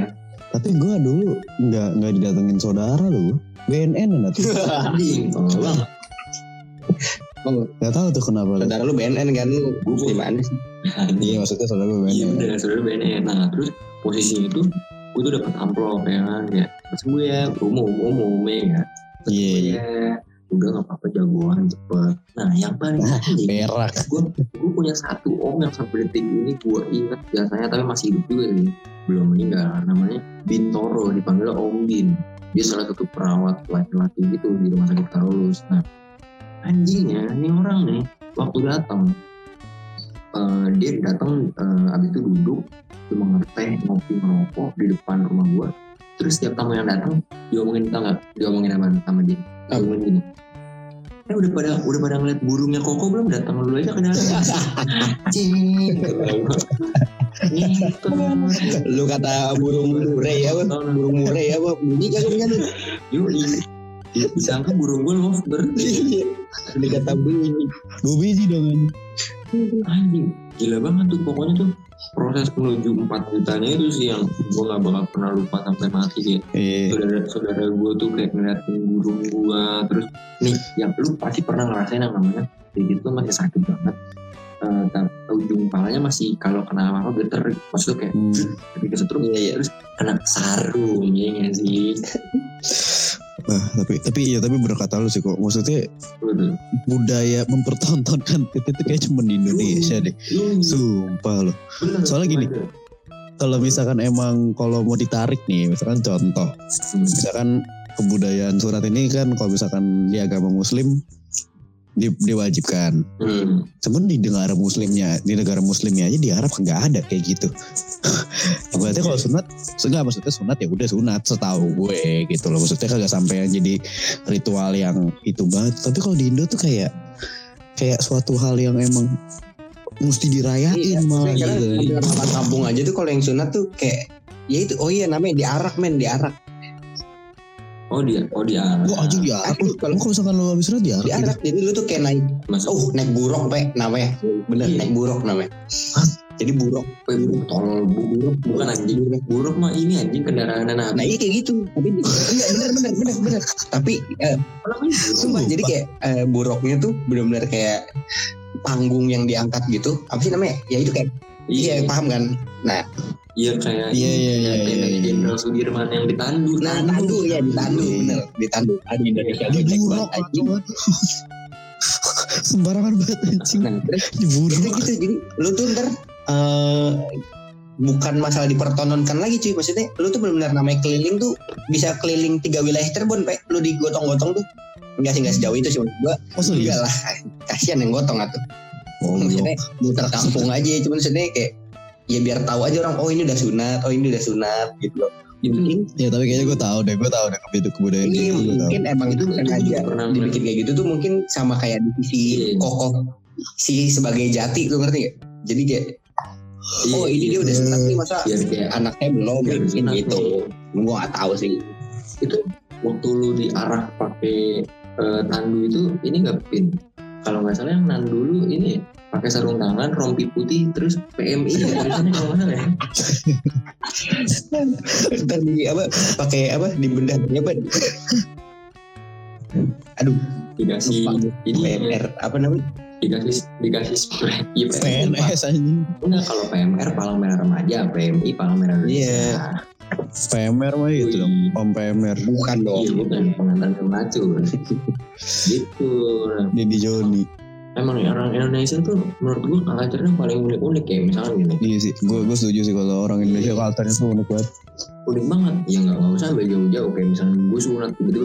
Tapi gue dulu nggak nggak didatengin saudara lu. BNN.
Anjing Tolong banget
Gak tahu tuh kenapa. lu.
Saudara lu BNN kan lu di mana sih?
Iya maksudnya saudara gue
Iya
BNN.
bener saudara BNN Nah terus posisinya itu Gue tuh dapet amplop ya kan Kayak cepet sembuh ya Umum umum ya kan
Iya, iya.
ya Udah gak apa-apa jagoan cepet Nah yang paling anjing
Perak.
gue gue punya satu om yang sampai detik ini gue inget biasanya tapi masih hidup juga sih belum meninggal namanya Bintoro dipanggil Om Bin dia salah satu perawat laki-laki gitu di rumah sakit Karolus nah anjingnya ini orang nih waktu datang eh, dia datang eh, abis itu duduk cuma ngeteh ngopi ngerokok di depan rumah gue terus setiap tamu yang datang diomongin tau nggak? Diomongin apa sama dia? Diomongin gini. Eh udah pada udah pada ngeliat burungnya koko belum? Datang dulu aja ke dalam. Cing gitu.
Lu kata burung murai apa? Burung murai apa? Bunyi kagak punya lu?
Yuk disangka burung gue lovebird
Lu kata bunyi.
Dua biji dong.
anjing gila banget tuh pokoknya tuh proses menuju 4 jutanya itu sih yang gue gak bakal pernah lupa sampai mati kayak
Iya.
saudara saudara gue tuh kayak ngeliatin burung gue terus nih yang lu pasti pernah ngerasain yang namanya digit tuh masih sakit banget Eh, tapi ujung palanya masih kalau kena apa geter maksudnya kayak
Hmm.
ketika setrum
Iya iya.
terus kena sarung ya nggak sih
Nah, tapi tapi ya tapi berkata lu sih kok. Maksudnya
Betul.
budaya mempertontonkan itu tuh kayak cuma di Indonesia deh.
Lu-
Sumpah loh. Soalnya gini. Kalau misalkan emang kalau mau ditarik nih, misalkan contoh,
Hmm.
misalkan kebudayaan surat ini kan kalau misalkan di agama muslim di, diwajibkan.
Hmm.
Cuman di negara muslimnya, di negara muslimnya aja di Arab nggak ada kayak gitu. Ibaratnya kalau sunat, enggak maksudnya sunat ya udah sunat setahu gue gitu loh. Maksudnya kagak sampai yang jadi ritual yang itu banget. Tapi kalau di Indo tuh kayak kayak suatu hal yang emang mesti dirayain
Iya,
malah gitu.
kampung aja tuh kalau yang sunat tuh kayak ya itu oh iya namanya diarak men diarak
Oh dia, oh dia.
Gua aja di Arab.
Asli, kalau-
Kalau misalkan lo habis sunat di Arab. gitu.
diarak jadi lu tuh kayak naik
Masuk.
oh naik buruk pe namanya bener
Iya.
naik buruk namanya jadi buruk
Weh, bu- tolol bu- buruk bukan anjing. Buruk mah ini anjing kendaraan
nah
nabi.
iya kayak gitu tapi iya bener bener bener bener tapi eh, sumpah, jadi kayak eh, buruknya tuh bener-bener kayak panggung yang diangkat gitu apa sih namanya ya itu kayak iya paham kan nah
Iya kayak
Iya, iya, iya,
kayak
iya, iya.
Jenderal Sudirman yang ditandu.
nah tandu ya ditandu
Iya.
bener ditandu ada Indonesia
buruk.
banget, anjing.
Sembarangan banget anjing.
nah terus
Di buruk.
Itu gitu jadi lu tuh ntar eh, bukan masalah dipertontonkan lagi cuy maksudnya lu tuh benar-benar namanya keliling tuh bisa keliling tiga wilayah Cirebon pe lu digotong-gotong tuh enggak sih enggak sejauh itu sih gua
Oh
enggak lah kasihan yang gotong atuh
Oh,
maksudnya muter kampung aja cuman maksudnya kayak ya biar tahu aja orang oh ini udah sunat oh ini udah sunat gitu loh Ya, mungkin
Ya tapi kayaknya gue tahu deh, gue tahu deh kebudayaan kebudayaan
ini
gitu gue tahu.
mungkin emang itu sengaja dibikin kayak gitu tuh mungkin sama kayak divisi
Iya.
kokoh si sebagai jati lu ngerti gak? Jadi kayak
Iya,
oh ini
iya.
dia udah sunat nih masa
kayak
anaknya belum
biar
mungkin gitu.
nih.
Gua gak tahu sih.
itu waktu lu diarah pakai eh, tandu itu ini nggak pin kalau nggak salah yang nandu lu ini ya, pakai sarung tangan rompi putih terus PMI ya tulisannya kalau nggak salah ya
Ntar di apa pakai apa di bedah apa? Aduh,
dikasih ini
PMR apa namanya?
dikasih dikasih spray PMI
PNS anjing.
enggak kalau PMR palang merah remaja PMI palang merah Indonesia
Iya.
PMR mah itu dong, Om PMR.
Bukan dong.
iya bukan pengantar racun gitu
Dedi Joni.
Emang nih orang Indonesia tuh menurut gua culture-nya paling unik-unik ya misalnya gini
Iya sih, gue gue setuju sih kalau orang Indonesia culture-nya tuh unik banget.
unik banget ya nggak nggak usah sampai jauh-jauh kayak misalnya gue sunat gitu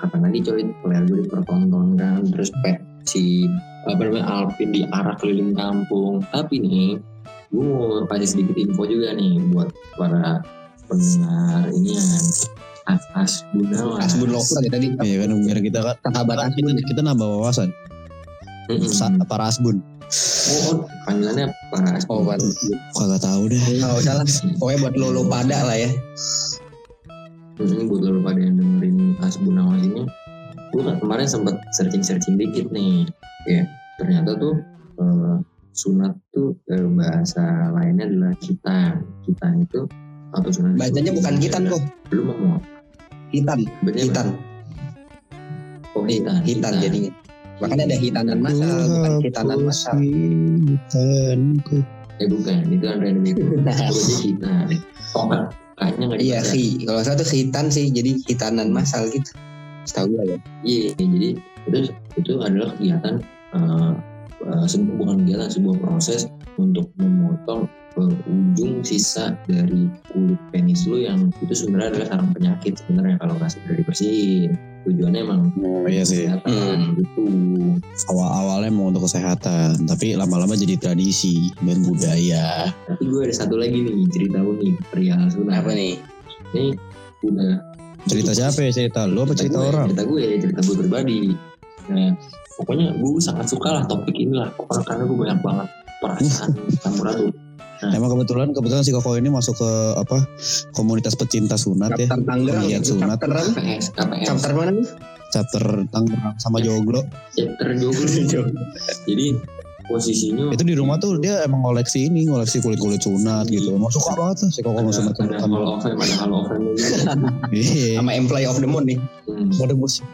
kapan lagi coy player gue dipertontonkan terus pe si apa namanya Alvin di arah keliling kampung tapi nih gue mau kasih sedikit info juga nih buat para pendengar ini yang atas Gunawan
Asbun lover ya tadi.
Iya kan biar kita kan kita,
Asbun.
kita nambah wawasan.
Mm-mm.
Sa- para asbun.
oh, oh, panggilannya para
Oh, Pak.
Kagak tahu deh.
Enggak usah lah. Pokoknya buat lo lo pada lah ya.
Hmm, buat lo pada yang dengerin Asbun Awas ini gue kemarin sempat searching-searching dikit nih ya ternyata tuh eh, sunat tuh eh, bahasa lainnya adalah kitan kitan itu atau sunat itu
Bacanya bukan kitan kok.
belum mau
Hitan,
Bacanya
hitan,
apa? oh hitan
hitan jadinya. Makanya ada hitanan masal, bukan hitanan masal.
Hitanku.
eh bukan itu ada yang itu kitan oh kan kayaknya nggak
Iya, khi. Kalau satu hitan sih, jadi hitanan masal gitu. Setahu gue ya.
Iya, jadi itu itu adalah kegiatan eh, eh, sebu- bukan kegiatan sebuah proses untuk memotong eh, ujung sisa dari kulit penis lu yang itu sebenarnya adalah sarang penyakit sebenarnya kalau nggak segera dibersihin. Tujuannya emang
Oh, iya sih.
kesehatan gitu.
Awal awalnya mau untuk kesehatan, tapi lama-lama jadi tradisi dan budaya.
Tapi gue ada satu lagi nih cerita unik perihal sunat.
Apa nih?
Ini udah
Cerita siapa ya cerita? Lu apa cerita
gue,
orang?
Cerita gue, cerita gue pribadi. Nah, pokoknya gue sangat suka lah topik ini lah. Pokoknya karena gue banyak banget perasaan campur aduk.
Emang kebetulan kebetulan si Koko ini masuk ke apa komunitas pecinta sunat ya.
Chapter Tangerang.
Lihat sunat.
Chapter apa?
KPS, KPS.
Chapter mana nih?
Chapter Tangerang sama Joglo.
Chapter joglo. Jadi posisinya
Itu di rumah tuh dia emang koleksi ini, koleksi kulit-kulit sunat gitu. Emang suka banget tuh si Koko sama
ada,
sunat
ada hall of fame, ada hall of fame.
Iya.
Sama Employee of the Month nih.
Hmm.
Mode musik.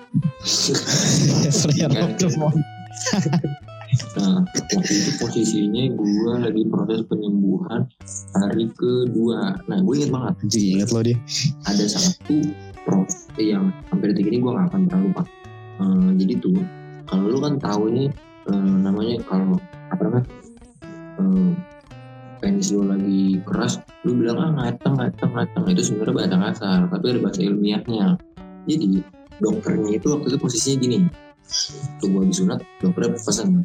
Player of the month.
Nah, waktu itu posisinya gue lagi proses penyembuhan hari kedua. Nah, gue inget banget
Anjing inget lo dia.
ada satu prof yang sampai detik ini gue gak akan pernah lupa. Eh, jadi tuh, kalau lu kan tahu ini eh, namanya kalau apa namanya eh, penis lu lagi keras, lu bilang ah ngateng ngateng ngateng itu sebenarnya bahasa kasar, tapi ada bahasa ilmiahnya. Jadi dokternya itu waktu itu posisinya gini, tuh gue disunat, dokternya pesan,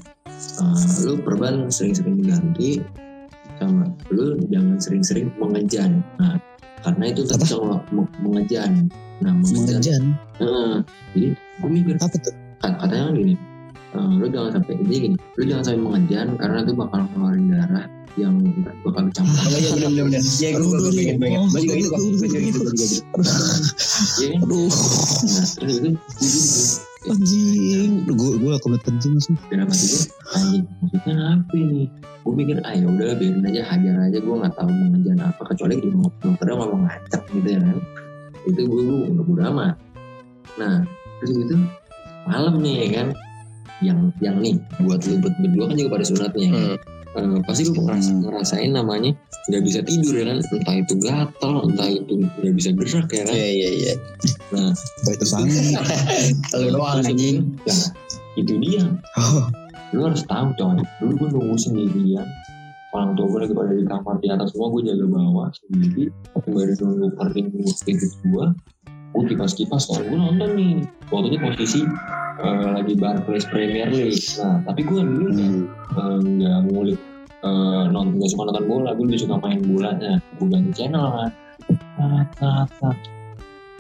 eh, lu perban sering-sering diganti, sama lu jangan sering-sering mengejan. Nah, karena itu bisa meng- mengejan. Nah, mengejan.
Mengejan.
Heeh. jadi gue mikir
Apa tuh?
kat- katanya kan gini eh, lu jangan sampai intinya gini lu jangan sampai mengejan karena itu bakal ngeluarin darah yang bakal campur
Oh iya bener bener bener. Iya gue gue pengen pengen. Gue juga gitu. Gue juga gitu. Gue juga gitu.
Aduh,
nah terus itu gue jadi
anjing. Gue gue kebelet kencing langsung.
hati gue anjing maksudnya apa nih gue mikir ah ya udah biarin aja hajar aja gue nggak tahu mengejan apa kecuali di dokternya ngomong ngacak gitu ya kan itu gue gue nggak bodo amat nah terus gitu malam nih ya kan yang yang nih buat lu buat berdua kan juga pada sunatnya ya kan?
Hmm.
Eh, pasti lu ngeras, ngerasain namanya nggak bisa tidur ya kan? Entah itu gatal entah itu nggak bisa gerak ya kan?
Iya iya iya.
nah
itu sangat.
Lu doang anjing.
nah itu dia.
Oh,
lu harus tahu coy dulu gue nunggu sendirian. Orang tua gue lagi pada di kamar di atas semua gue jaga bawah sendiri. Sembari nunggu kering tidur gue gue kipas kipas kan gue nonton nih waktu itu posisi eh, lagi Barclays Premier League nah tapi gue dulu nggak
Hmm.
eh, nggak ngulik eh, nonton nggak suka nonton bola gue lebih suka main bolanya gue ganti channel kan tat, tat.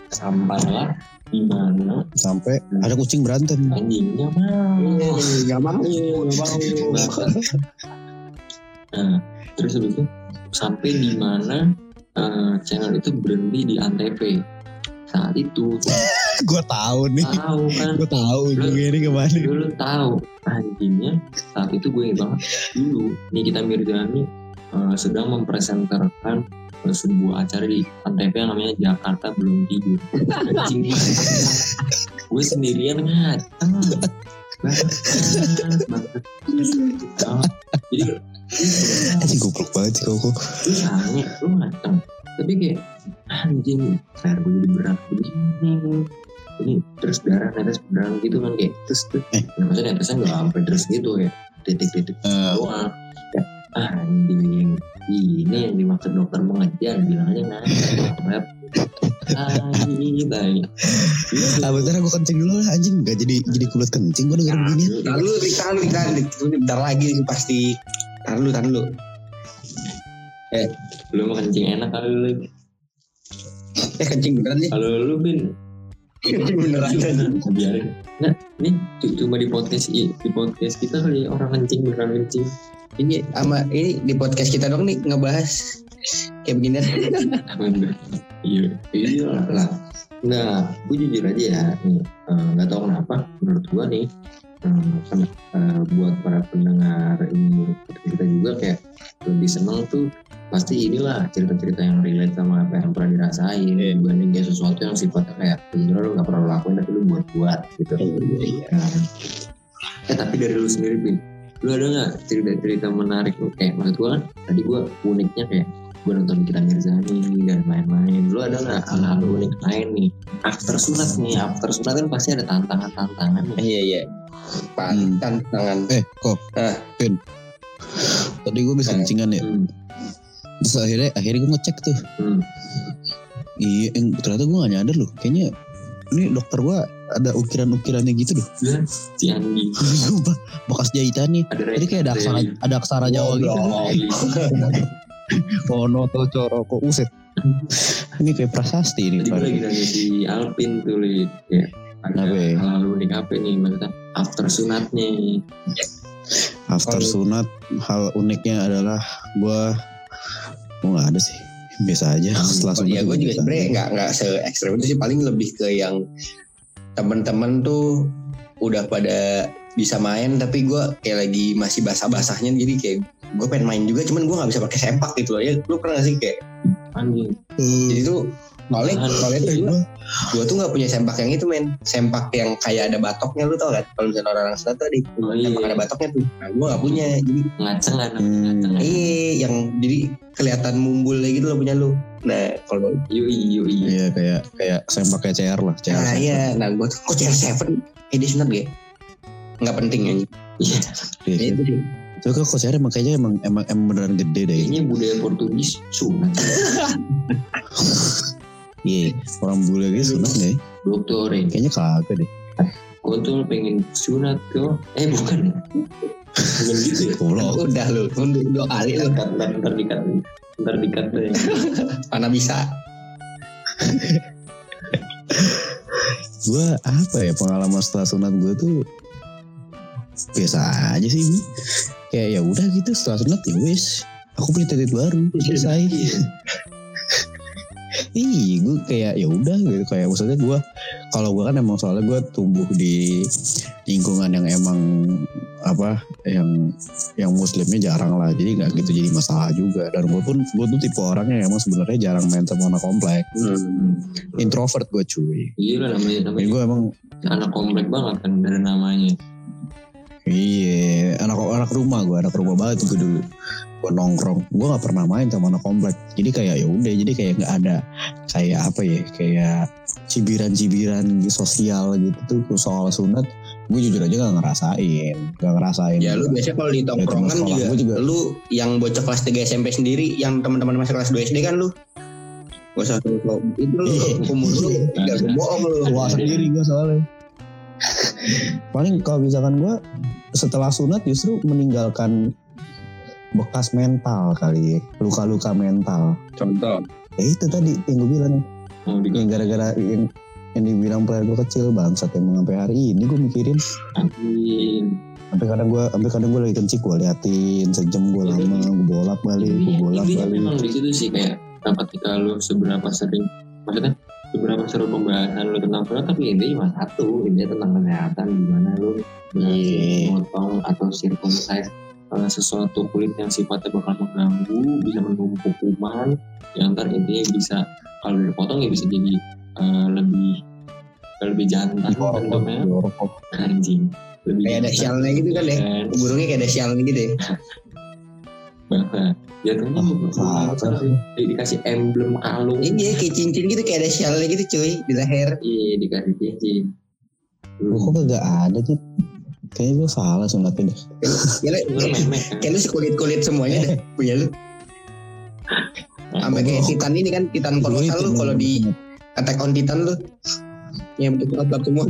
sampailah di mana
Sampai ada kucing berantem.
anjingnya mah
Gak mau, gak mau.
nah terus habis itu sampai di mana eh, channel itu berhenti di antv saat itu
gue tahu nih.
tahu kan
Gue tahu gue ini ke mana.
dulu tahu anjingnya saat itu gue ingat banget dulu Nikita Mirzani eh, sedang mempresenterkan sebuah acara di Antv yang namanya Jakarta belum tidur anjing gue sendirian ngateng banget banget Banget. jadi
Anjing goblok banget sih kau.
lu sange lu ngateng tapi kayak anjing kayak gue jadi berat begini ini terus darah netes berdarah gitu kan kayak terus tuh
Eh.
nah, maksudnya netesnya nggak sampai terus gitu ya titik-titik doang ah, anjing ini yang dimaksud dokter mengejar bilang aja nggak anjing tai
Ah bentar gue kencing dulu lah anjing Gak jadi jadi kulit kencing gue denger begini
Tahan Rik, tahan, tahan. Ini bentar lagi pasti. Tahan dulu, tahan dulu.
lu mau kencing enak kali lu
Eh, kencing beneran nih.
kalau lu bin
Kencing beneran.
Nah, biarin nah nih cu- cuma di podcast di podcast kita kali orang kencing beneran kencing
Ini sama ini di podcast kita dong nih ngebahas kayak begini.
Iya iya lah nah gue jujur aja ya nih eh, nggak tahu kenapa menurut gue nih eh, eh, buat para pendengar ini kita juga kayak lebih seneng tuh pasti inilah cerita-cerita yang relate sama apa yang pernah dirasain. Dibanding kayak sesuatu yang sifatnya kayak sebenarnya lu nggak pernah lakuin tapi lu buat-buat gitu. Nah, eh tapi dari lu sendiri Pin lu ada nggak cerita-cerita menarik? Lu kayak maksud gue kan tadi gue uniknya kayak gue nonton Nikita Mirzani dan lain-lain. Lu ada nggak hal-hal unik lain nih? After sunat nih after sunat kan pasti ada tantangan-tantangan
Iya, iya. Pan, tantangan.
Eh kok?
Ah.
Pin Tadi gue bisa kencingan ya.
Hmm.
Terus akhirnya akhirnya gue ngecek tuh.
Hmm.
Iya ternyata gue gak nyadar loh. Kayaknya ini dokter gue ada ukiran-ukirannya gitu loh. Sumpah bekas jahitannya.
Ada
Jadi kayak ada aksara, ada aksara Jawa gitu. Wonoto Coroko Uset Ini kayak prasasti ini
Tadi gue lagi nanya si Alpin tuh li. Ya ada
Apa ya?
hal unik apa nih? Maksudnya after sunatnya.
After sunat hal uniknya adalah gue gue nggak ada sih. Biasa aja setelah
Oh,
sunat
iya, gue juga
biasa.
sebenarnya nggak nggak se ekstrem itu sih paling lebih ke yang teman-teman tuh udah pada bisa main tapi gue kayak lagi masih basah-basahnya jadi kayak gue pengen main juga cuman gue nggak bisa pakai sempak gitu loh. Ya lu pernah gak sih kayak
anjing
Eh,
jadi tuh soalnya soalnya tuh gue
gua-
gue tuh nggak punya sempak yang itu men. Sempak yang kayak ada batoknya lu tau kan kalau misalnya orang sunat tuh ada
Oh, iya.
sempak ada batoknya tuh. Nah gue nggak punya jadi
ngaceng kan
Hmm.
iya yang jadi kelihatan mumbulnya gitu loh punya lu. Nah kalau
yoi yoi
Iya kayak kayak sempaknya CR lah CR
Nah
sempak.
iya, nah gue tuh kok CR7 Eh dia sunat gak ya? Nggak penting ya
Iya,
Iya,
Ya,
iya.
itu sih.
Itu kan kok CR emang kayaknya emang emang, emang beneran gede deh.
Kayaknya budaya Portugis sunat
Iya orang bule gitu sunat gak ya? Kayaknya kagak deh.
Gue tuh pengen sunat kok eh bukan. Bukan gitu ya?
Goblok.
Udah lu, udah kali lu
ntar ntar dikat ntar dikat deh.
Mana bisa.
Gue apa ya pengalaman setelah sunat gue tuh Biasa aja sih. Kayak ya udah gitu setelah sunat ya wis. Aku punya titik baru selesai Iya gue kayak ya udah gitu. Kayak maksudnya gue kalau gue kan emang soalnya gue tumbuh di lingkungan yang emang apa yang yang muslimnya jarang lah. Jadi nggak gitu jadi masalah juga. Dan gue pun gue tuh tipe orang yang emang sebenarnya jarang main sama anak komplek. Introvert gue cuy.
Iya namanya namanya
gue emang
anak komplek banget kan dari namanya.
Iya anak rumah gue anak rumah banget gue dulu gue nongkrong gue nggak pernah main sama anak komplek jadi kayak ya udah jadi kayak nggak ada kayak apa ya kayak cibiran-cibiran sosial gitu tuh soal sunat gue jujur aja gak ngerasain gak ngerasain
Ya lu biasanya kalau di tongkrongan juga,
juga.
lu yang bocah kelas 3 SMP sendiri yang teman-teman masih kelas 2 SD kan lu. Usah lu itu lu umur lu gak bohong lu.
tua sendiri gue soalnya paling kalau misalkan gue setelah sunat justru meninggalkan bekas mental kali ya. luka-luka mental.
Contoh.
ya itu tadi yang gue bilang.
Di
yang gara-gara yang, yang dibilang player gue kecil bangsat emang sampai hari ini gue mikirin.
Kantin
sampai kadang gue sampai kadang gue lagi kencing gue liatin sejam gue lama gue bolak balik gue
Intinya-
bolak balik
memang di situ sih kayak ketika lu seberapa sering maksudnya seberapa seru pembahasan lu tentang surat tapi intinya cuma satu intinya tentang kesehatan gimana lu berhasil
Iya.
memotong atau circumcise uh, sesuatu kulit yang sifatnya bakal mengganggu bisa menumpuk kuman yang ntar intinya bisa kalau dipotong ya bisa jadi uh, lebih lebih jantan bentuknya anjing lebih
Kayak ada sialnya gitu kan ya. Burungnya kayak ada sialnya gitu ya.
bahkan jatuhnya
Ah,
apa sih? Di- dikasih emblem kalung.
Iya kayak cincin gitu kayak ada sialnya gitu cuy di leher.
iya dikasih cincin.
Gue kok gak ada sih kayaknya gue salah sunatnya deh.
Ya lu,
Lu memek kan?
kayak lu sekulit-kulit semuanya deh punya lu. Sampai kayak Titan ini kan Titan kolosal lu kalau di Attack on Titan lu. Yang bentuk gelap semua.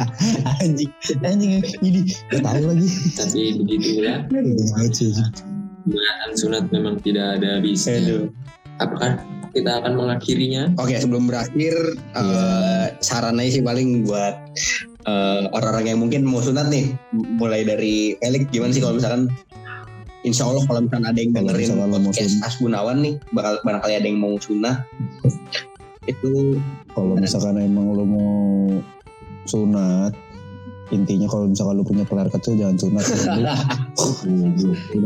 anjing. Anjing ini gak tahu lagi.
Tapi begitulah pembahasan sunat memang tidak ada habisnya apakah kita akan mengakhirinya
Oke sebelum berakhir eh, saran aja sih paling buat eh, orang-orang yang mungkin mau sunat nih mulai dari Felix gimana sih kalau misalkan Insya Allah kalau misalkan ada yang dengerin podcast
sunat.
Asbunawan nih bakal barangkali ada yang mau sunah itu
kalau misalkan emang lo mau sunat intinya kalau misalkan lo punya peler kecil jangan sunat udah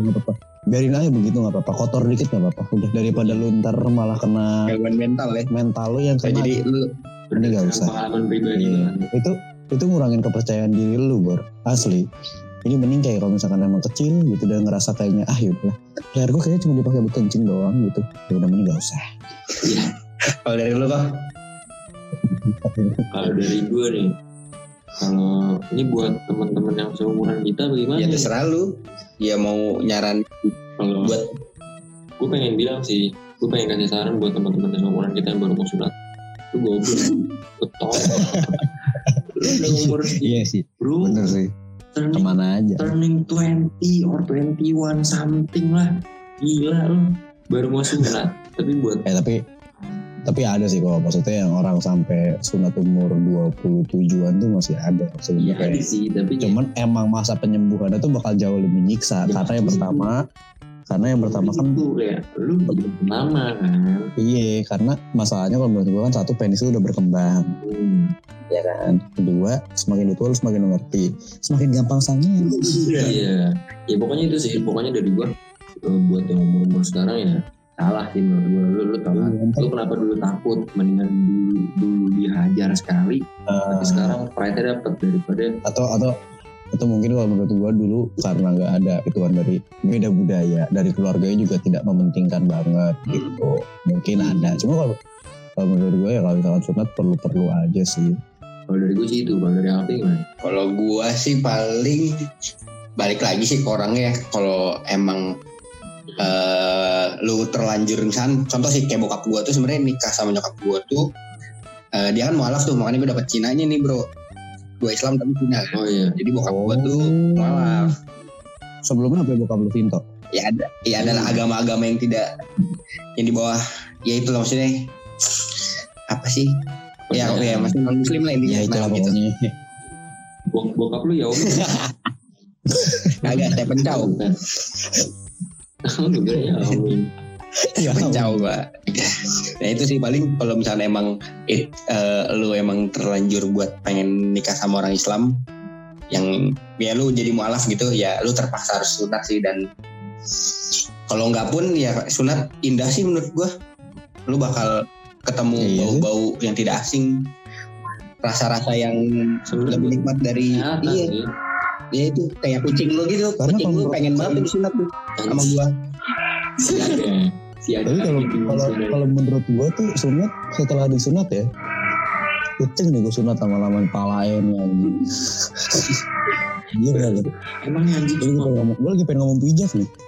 nggak apa-apa biarin aja begitu nggak apa-apa. Kotor dikit nggak apa-apa. Udah daripada lu ntar malah kena
gangguan mental ya.
mental lu yang
Kayak
kena
jadi lu
Ini nggak usah.
pengalaman pribadi
Iya. itu itu ngurangin kepercayaan diri lu bor. Asli. Ini mending kayak kalau misalkan emang kecil gitu dan ngerasa kayaknya ah yaudah. Leher gue kayaknya cuma dipakai buat kencing doang gitu. Ya udah mending gak usah.
Kalau dari lu kok
kalau dari gue nih kalau ini buat teman-teman yang seumuran kita bagaimana
ya
ya?
terserah lu. Ya mau nyaran
kalau
buat
gue pengen bilang sih gue pengen kasih saran buat teman-teman yang seumuran kita yang baru mau sunat. Lu goblok. Betul lu udah umur
iya sih.
Bro
bener sih.
turning,
ke mana aja.
turning 20 or 21 something lah. Gila lu. Baru mau sunat. Tapi buat
eh tapi tapi ada sih kalau maksudnya yang orang sampai sunat umur 27-an tuh masih ada
ya
sebenarnya
ada sih tapi
cuman emang masa penyembuhannya tuh bakal jauh lebih nyiksa
Ya,
karena yang
pasti.
pertama karena yang pertama kan
itu kayak lu belum lama kan?
iya karena masalahnya kalau menurut gue kan satu penis lu udah berkembang.
Hmm.
ya kan? Kedua semakin tua lu semakin mengerti semakin gampang sange
iya ya pokoknya itu sih pokoknya dari gua eh, buat yang umur umur sekarang ya salah sih menurut gua. Lu lu tau lah lu kenapa dulu takut? Mendingan dulu dulu dihajar sekali tapi sekarang pride-nya dapet daripada
atau atau atau mungkin kalau menurut gua dulu karena nggak ada ituan dari beda budaya dari keluarganya juga tidak mementingkan banget gitu. Mungkin ada. Cuma kalau kalau menurut gue ya kalau misalkan sunat perlu perlu aja sih.
Kalau dari gua sih itu. Kalau dari Alfi gimana?
Kalau gua sih paling balik lagi sih ke orangnya ya. Kalau emang eh lu terlanjur misalkan contoh sih kayak bokap gua tuh sebenarnya nikah sama nyokap gua tuh eh, dia kan mualaf tuh makanya gue dapet Cinanya nih bro gua Islam tapi Cina
oh iya
Jadi bokap gua tuh mualaf.
sebelumnya apa ya bokap lu Vinto
Ya ada ya adalah agama-agama yang tidak yang di bawah ya itu lah maksudnya apa sih? Ya, ya masih non muslim lah intinya.
ya itulah
Nah, gitu.
pokoknya
Bok- bokap lu ya om
Kagak teh pencau.
Juga ya om
ya
jauh pak. Nah itu sih paling kalau misalnya emang eh, eh, lu emang terlanjur buat pengen nikah sama orang Islam yang ya lu jadi mualaf gitu ya lu terpaksa harus sunat sih. Dan kalau nggak pun ya sunat indah sih menurut gua. Lu bakal ketemu
Iya
bau-bau yang tidak asing rasa-rasa yang lebih nikmat dari iya ya itu kayak kucing lu gitu
Karena
kucing lu
kalau-
pengen banget disunat tuh sama gua
tapi kalau kalau kalau menurut gua tuh sunat setelah disunat ya kucing nih gue sunat lama-lama palain nih anjing. Gila lu.
Emang anjing
Gue lagi pengen ngomong, gue lagi pengen ngomong pijat nih.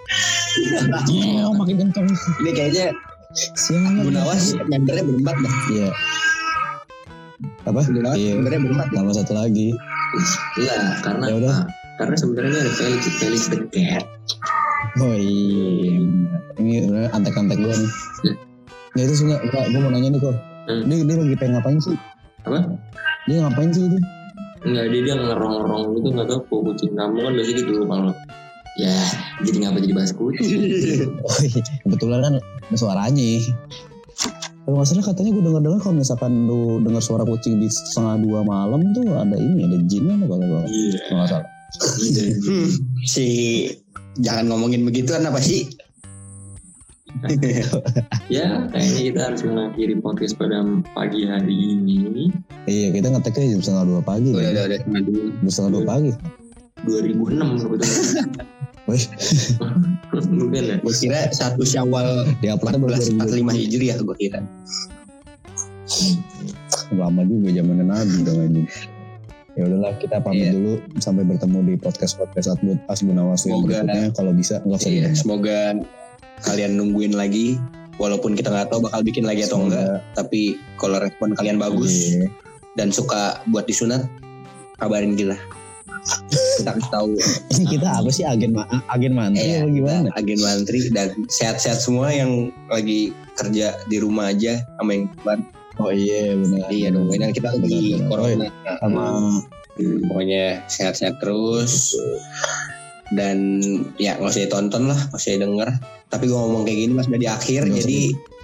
Iya, makin kenceng.
Ini kayaknya
Siapa?
Gunawas membernya berempat dah.
Iya. Apa?
Gunawas
Iya.
membernya berempat.
Nama satu lagi.
Iya, karena
Ya udah.
karena sebenarnya ada Felix Felix the Cat.
Oh iya. Ini sebenarnya antek-antek gue nih. Ya itu sih enggak, gue mau nanya nih kok.
Hmm.
Dia, dia lagi pengen ngapain sih?
Apa?
Dia ngapain sih itu?
Enggak dia dia ngerong-ngerong gitu nggak tahu kok kucing kamu kan biasanya gitu kalau ya jadi ngapa jadi bahas kucing
Oh iya, kebetulan kan suaranya. Kalau nggak salah katanya gue dengar-dengar kalau misalkan lu dengar suara kucing di setengah dua malam tuh ada ini ada jinnya tuh kalau
iya
nggak salah.
Hmm, si jangan ngomongin begitu apa sih?
ya kayaknya kita harus mengakhiri podcast pada pagi hari ini
Iya kita ngeteknya jam setengah dua pagi.
udah
kan?
udah udah cuma dulu.
Jam setengah dua pagi.
2006 sebetulnya Mungkin ya
Gue kira satu Syawal
di baru
1445 Hijriah gue kira.
lama juga zaman Nabi dong anjing. Ya udahlah kita pamit
Iya.
dulu sampai bertemu di podcast podcast Asbun Asbunawas yang berikutnya. Kalau bisa nggak usah
Iya,
didengar.
semoga kalian nungguin lagi walaupun kita nggak tahu bakal bikin lagi atau
Semoga-
enggak tapi kalau respon kalian bagus
Iya.
dan suka buat disunat kabarin kita kita kasih tahu.
Ini kita apa sih? Agen ma agen mantri
Iya,
gimana?
agen mantri dan sehat-sehat semua yang lagi kerja di rumah aja sama yang keluar.
Oh iya benar.
iya dong ini kan kita lagi corona.
Sama.
Pokoknya sehat-sehat terus. Dan ya nggak usah ditonton lah nggak usah denger tapi gue ngomong kayak gini mas udah di akhir jadi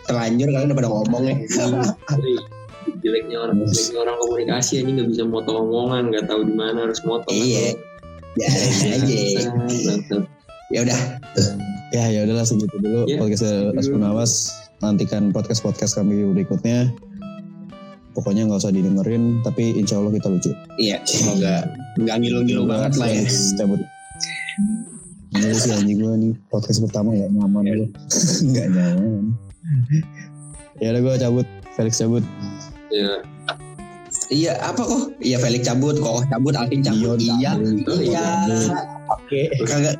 terlanjur kalian udah pada ngomong ya.
Wih, jeleknya orang jeleknya orang komunikasi ini nggak bisa moto omongan nggak tahu di mana harus moto
Iya. biarin aja ya udah
ya ya udahlah segitu dulu
Iya.
podcast Asbunawas. Nantikan podcast podcast kami berikutnya. Pokoknya nggak usah didengerin, tapi insya Allah kita lucu.
iya semoga nggak ngilu-ngilu banget lah ya
cabut. Ini sih anjing gue nih podcast pertama ya nyaman gue. Nggak nyaman. ya udah gue cabut. Felix cabut.
Ya
iya apa kok iya Felix cabut kok cabut Alvin cabut
Dion
iya
cabut.
iya
Oke.
kagak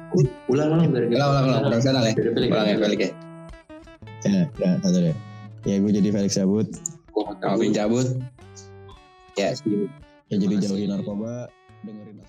ulang ulang biar
ulang ulang ulang profesional ya
Dari Felix.
ulang ya Felix ya
Ya, ya satu deh. Ya gue jadi Felix cabut.
Kok
Alvin cabut ya.
Ya jadi jauhi narkoba. Dengerin